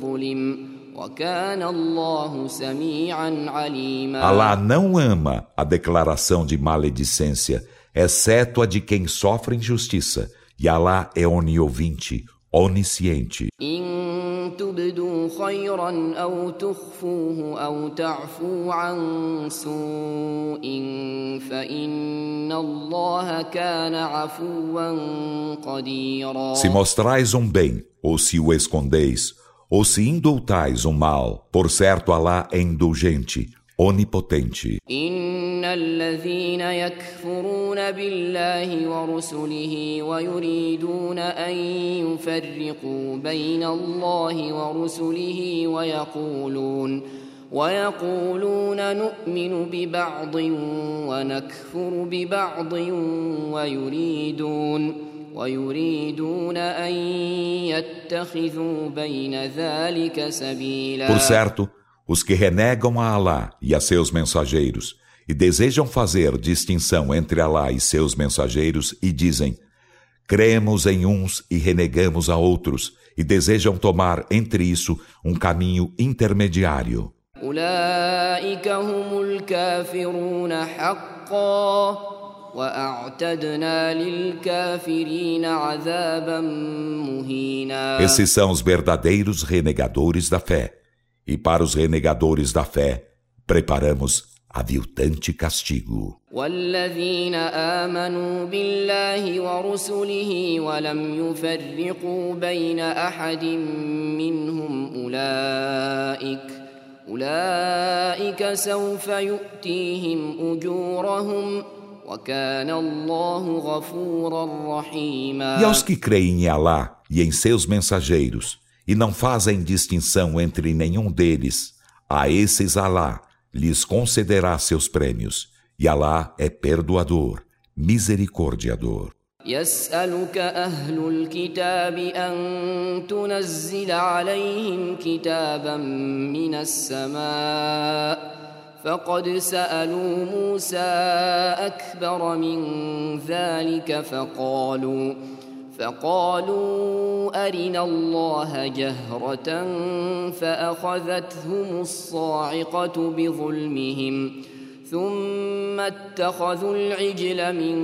ظلم وكان الله سميعا عليما Alá não ama a declaração de maledicência, exceto a de quem sofre injustiça, e Alá é oniovinte, onisciente. Se mostrais um bem, ou se o escondeis, ou se indultais um mal, por certo Alá é indulgente, onipotente. In الذين يكفرون بالله ورسله ويريدون أن يفرقوا بين الله ورسله ويقولون ويقولون نؤمن ببعض ونكفر ببعض ويريدون ويريدون أن يتخذوا بين ذلك سبيلا Por certo, os que renegam a Alá e a seus mensageiros e desejam fazer distinção entre Alá e seus mensageiros e dizem: Cremos em uns e renegamos a outros, e desejam tomar entre isso um caminho intermediário. Esses são os verdadeiros renegadores da fé. E para os renegadores da fé, preparamos aviltante castigo. والذين آمنوا بالله ورسله ولم يفرقوا بين أحد منهم أولئك أولئك سوف يؤتيهم أجورهم وكان الله غفورا رحيما E aos que creem em Alá e em seus mensageiros, e não fazem distinção entre nenhum deles, a esses Alá lhes concederá seus prêmios, e Alá é perdoador, misericordiador. يسألك أهل الكتاب أن تنزل عليهم كتابا من السماء فقد سألوا موسى أكبر من ذلك فقالوا فقالوا أرنا الله جهرة فأخذتهم الصاعقة بظلمهم ثم اتخذوا العجل من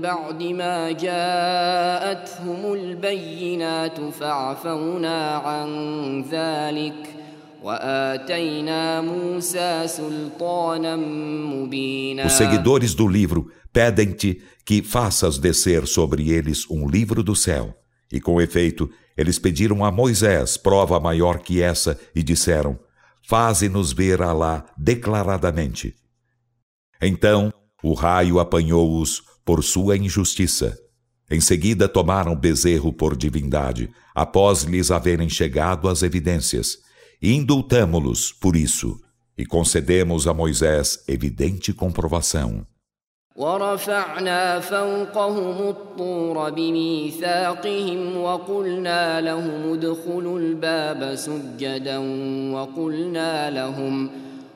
بعد ما جاءتهم البينات فعفونا عن ذلك وآتينا موسى سلطانا مبينا. Os seguidores do livro pedem-te que faças descer sobre eles um livro do céu. E com efeito, eles pediram a Moisés prova maior que essa e disseram: Faze-nos ver Alá declaradamente. Então o raio apanhou-os por sua injustiça. Em seguida tomaram bezerro por divindade, após lhes haverem chegado as evidências, indultamo-los por isso, e concedemos a Moisés evidente comprovação. ورفعنا فوقهم الطور بميثاقهم وقلنا لهم ادخلوا الباب سجدا وقلنا لهم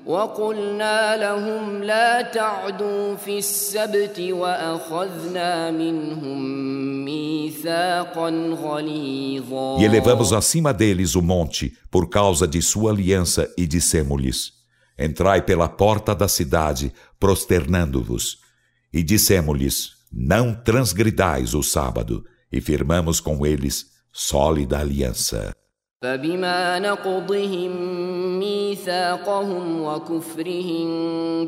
وقلنا لهم لا تعدوا في السبت وأخذنا منهم ميثاقا غليظا E elevamos acima deles o monte por causa de sua aliança e dissemos-lhes: Entrai pela porta da cidade, prosternando-vos. E dissemos-lhes: Não transgridais o sábado, e firmamos com eles sólida aliança. فبما نقضهم ميثاقهم وكفرهم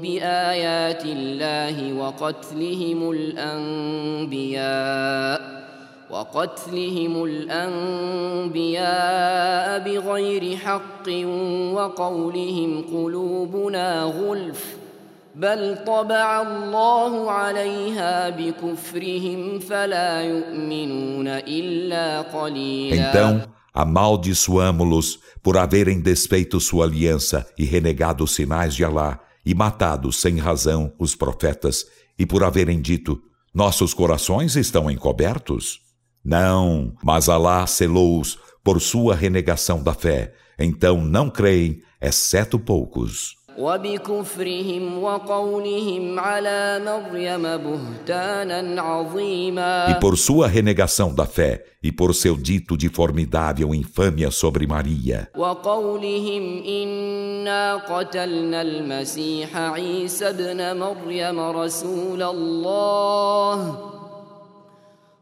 بآيات الله وقتلهم الأنبياء وقتلهم الأنبياء بغير حق وقولهم قلوبنا غلف بل طبع الله عليها بكفرهم فلا يؤمنون إلا قليلا Então amaldiçoamo-los por haverem desfeito sua aliança e renegado os sinais de Alá e matado sem razão os profetas e por haverem dito nossos corações estão encobertos? Não, mas Alá selou-os por sua renegação da fé. Então não creem, exceto poucos. وبكفرهم وقولهم على مريم بهتانا عظيما E por sua renegação da fé e por seu dito de formidável infâmia sobre Maria. وقولهم إنا قتلنا المسيح عيسى ابن مريم رسول الله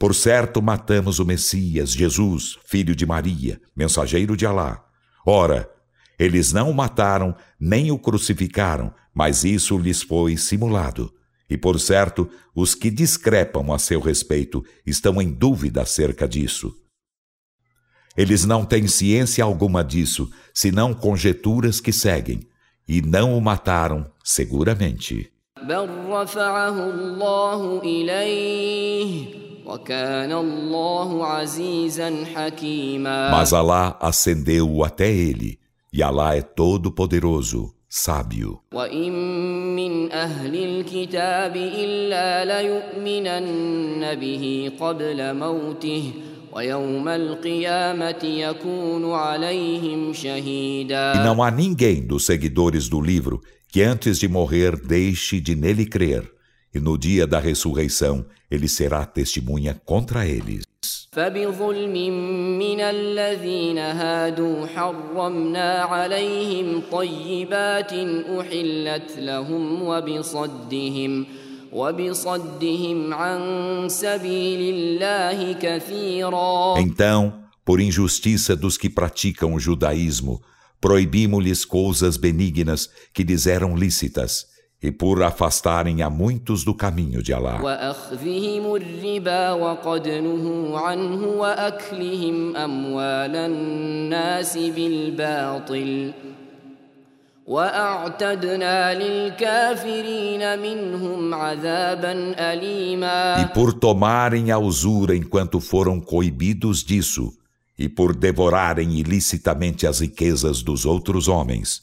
por certo matamos o Messias, Jesus, filho de Maria, mensageiro de Alá. Ora, eles não o mataram nem o crucificaram, mas isso lhes foi simulado. E por certo, os que discrepam a seu respeito estão em dúvida acerca disso. Eles não têm ciência alguma disso, senão conjeturas que seguem, e não o mataram, seguramente. Mas Alá ascendeu até ele, e Alá é todo poderoso, sábio. E não há ninguém dos seguidores do livro que antes de morrer deixe de nele crer, e no dia da ressurreição ele será testemunha contra eles. فبظلم من الذين هادوا حرمنا عليهم طيبات أحلت لهم وبصدهم وبصدهم عن سبيل الله كثيرا Então, por injustiça dos que praticam o judaísmo, proibimos-lhes coisas benignas que lhes eram lícitas e por afastarem a muitos do caminho de Alá. E por tomarem a usura enquanto foram coibidos disso, e por devorarem ilicitamente as riquezas dos outros homens,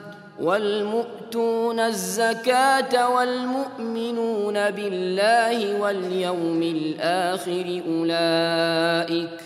والمؤتون الزكاة والمؤمنون بالله واليوم الآخر أولئك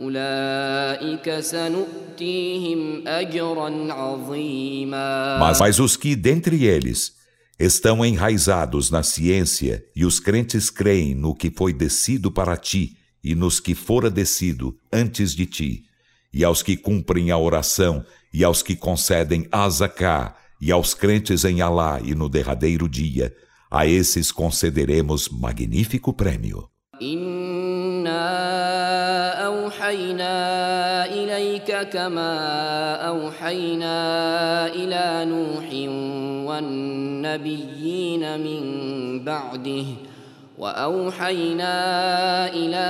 أولئك سنؤتيهم أجرا عظيما Mas, mas os que dentre eles estão enraizados na ciência e os crentes creem no que foi descido para ti e nos que fora descido antes de ti, e aos que cumprem a oração e aos que concedem azaká, e aos crentes em Alá e no derradeiro dia, a esses concederemos magnífico prêmio. أوحينا إليك كما أوحينا إلى نوح والنبيين من بعده وأوحينا إلى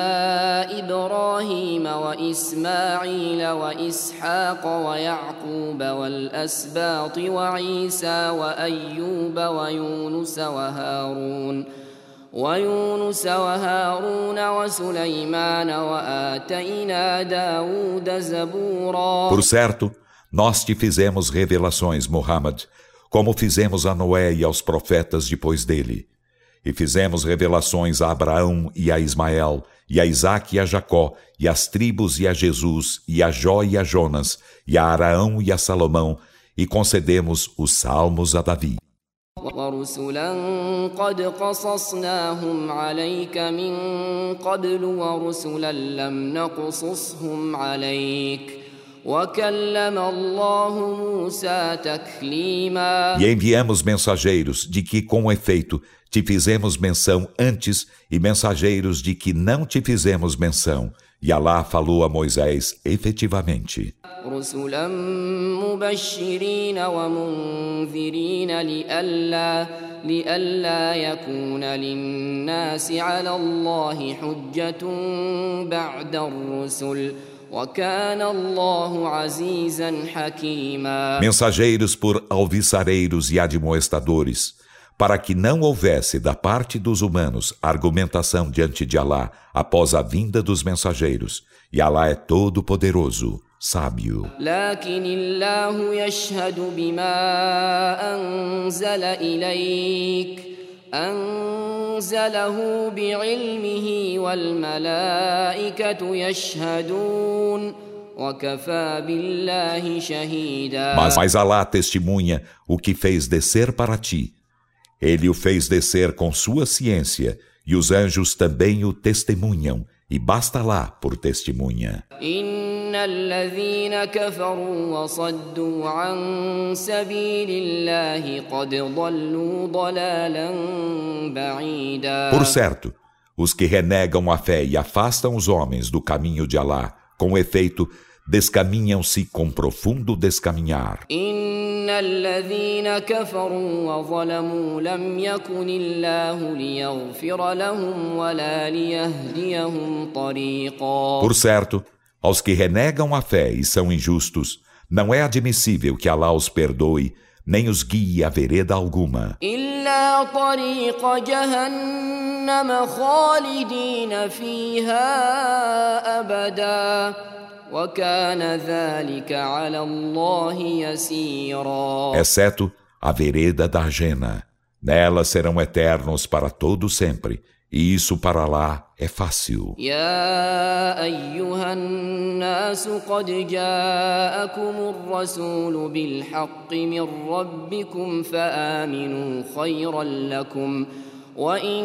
إبراهيم وإسماعيل وإسحاق ويعقوب والأسباط وعيسى وأيوب ويونس وهارون ويونس وهارون وسليمان وآتينا داود زبورا Por certo, nós te fizemos revelações, Muhammad, como fizemos a Noé e aos profetas depois dele. E fizemos revelações a Abraão e a Ismael, e a Isaac e a Jacó, e as tribos e a Jesus, e a Jó e a Jonas, e a Araão e a Salomão, e concedemos os salmos a Davi. ورسلا قد قصصناهم عليك من قبل ورسلا لم نقصصهم عليك E enviamos mensageiros de que, com efeito, te fizemos menção antes e mensageiros de que não te fizemos menção. E Alá falou a Moisés efetivamente. Mensageiros por alviçareiros e admoestadores para que não houvesse da parte dos humanos argumentação diante de Alá após a vinda dos mensageiros, e Alá é todo poderoso, sábio. أنزله بعلمه والملائكة يشهدون وكفى بالله شهيدا Mas, mas Alá testemunha o que fez descer para ti. Ele o fez descer com sua ciência, e os anjos também o testemunham, e basta lá por testemunha. إن الذين كفروا وصدوا عن سبيل الله قد ضلوا ضلالا بعيدا Por certo, os que renegam a fé e afastam os homens do caminho de Alá, com efeito, descaminham-se com profundo descaminhar. إن الذين كفروا وظلموا لم يكن الله ليغفر لهم ولا ليهديهم طريقا Por certo, aos que renegam a fé e são injustos, não é admissível que Alá os perdoe nem os guie a vereda alguma. إلا طريق جهنم خالدين فيها أبدا وكان ذلك على الله يسيرا exceto a vereda da Jena. Nela serão eternos para todo sempre, e isso para lá é fácil. يا أيها الناس قد جاءكم الرسول بالحق من ربكم فآمنوا خيرا لكم وإن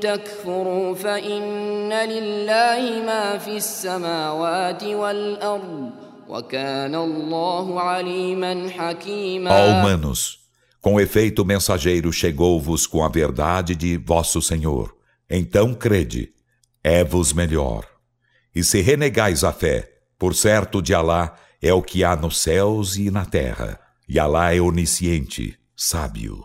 تكفروا فإن لله ما في السماوات والأرض وكان الله عليما Ó حكيما humanos, com efeito o mensageiro chegou-vos com a verdade de vosso Senhor. Então crede, é-vos melhor. E se renegais a fé, por certo de Alá é o que há nos céus e na terra. E Alá é onisciente, sábio.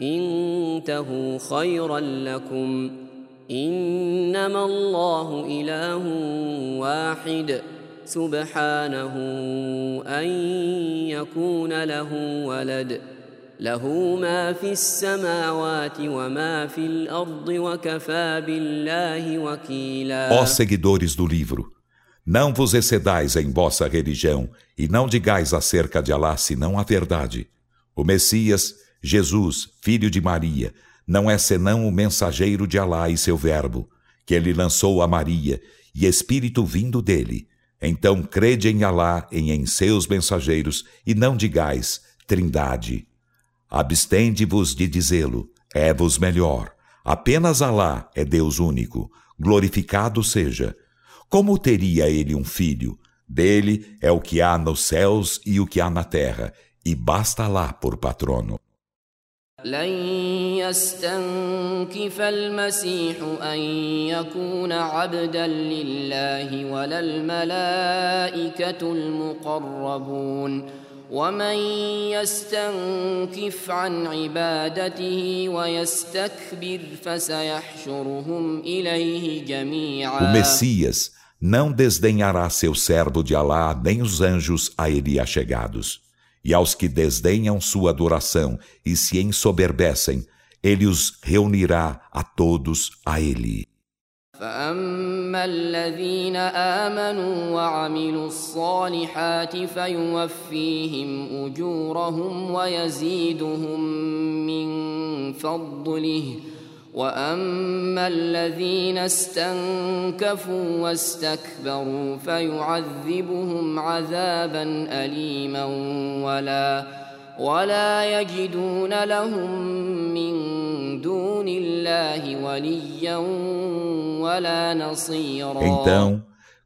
انتهوا خيرا لكم انما الله اله واحد سبحانه ان يكون له ولد له ما في السماوات وما في الارض وكفى بالله وكيلا Ó seguidores do livro, não vos excedais em vossa religião e não digais acerca de Alá senão a verdade. O Messias, Jesus, filho de Maria, não é senão o mensageiro de Alá e seu verbo, que ele lançou a Maria, e espírito vindo dele. Então crede em Alá e em seus mensageiros, e não digais, trindade. Abstende-vos de dizê-lo, é-vos melhor. Apenas Alá é Deus único, glorificado seja. Como teria ele um filho? Dele é o que há nos céus e o que há na terra, e basta lá por patrono. لن يستنكف المسيح أن يكون عبدا لله ولا الملائكة المقربون ومن يستنكف عن عبادته ويستكبر فسيحشرهم إليه O جميعا não desdenhará seu servo de Alá, nem os anjos a ele achegados. E aos que desdenham sua adoração e se ensoberbecem, ele os reunirá a todos a ele. فأما الذين آمنوا وعملوا الصالحات فيوفيهم أجورهم ويزيدهم من فضله وأما الذين استنكفوا واستكبروا فيعذبهم عذابا أليما ولا ولا يجدون لهم من دون الله وليا ولا نصيرا Então,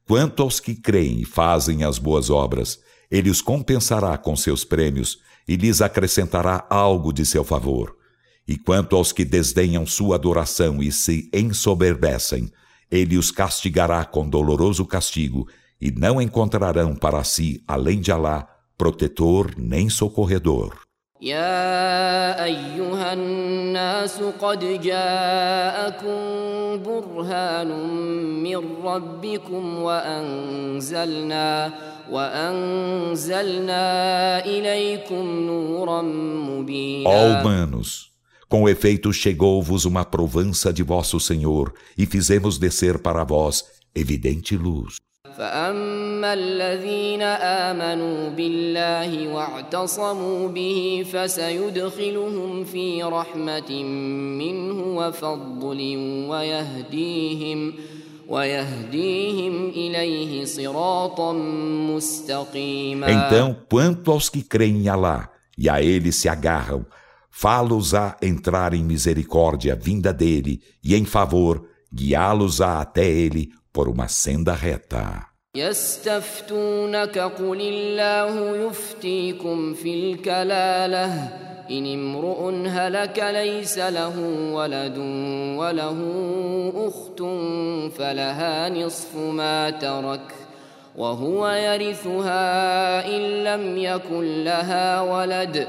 quanto aos que creem e fazem as boas obras, ele os compensará com seus prêmios e lhes acrescentará algo de seu favor. E quanto aos que desdenham sua adoração e se ensoberbecem, ele os castigará com doloroso castigo, e não encontrarão para si, além de Alá, protetor nem socorredor. يا أيها الناس قد جاءكم برهان من ربكم وأنزلنا وأنزلنا إليكم نورا مبينا Ó humanos, com efeito chegou-vos uma provança de vosso Senhor, e fizemos descer para vós evidente luz. فأما فأما الذين آمنوا بالله واعتصموا به فسيدخلهم في رحمة منه وفضل ويهديهم ويهديهم إليه صراطا مستقيما Então, quanto aos que creem em Alá e a ele se agarram, fá-los a entrar em misericórdia vinda dele e em favor, guiá-los-á até ele por uma senda reta. يستفتونك قل الله يفتيكم في الكلاله ان امرؤ هلك ليس له ولد وله اخت فلها نصف ما ترك وهو يرثها ان لم يكن لها ولد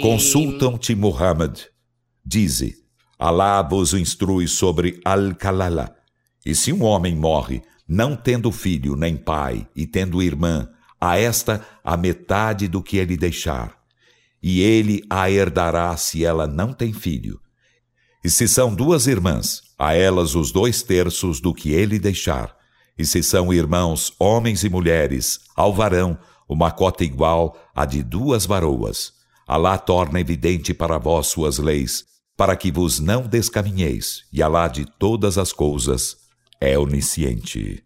Consultam-te, Muhammad. Dize: Alá vos instrui sobre Al-Kalala. E se um homem morre, não tendo filho nem pai, e tendo irmã, a esta a metade do que ele deixar. E ele a herdará se ela não tem filho. E se são duas irmãs, a elas os dois terços do que ele deixar e se são irmãos, homens e mulheres, ao varão, uma cota igual à de duas varoas. Alá torna evidente para vós suas leis, para que vos não descaminheis, e Alá de todas as coisas é onisciente.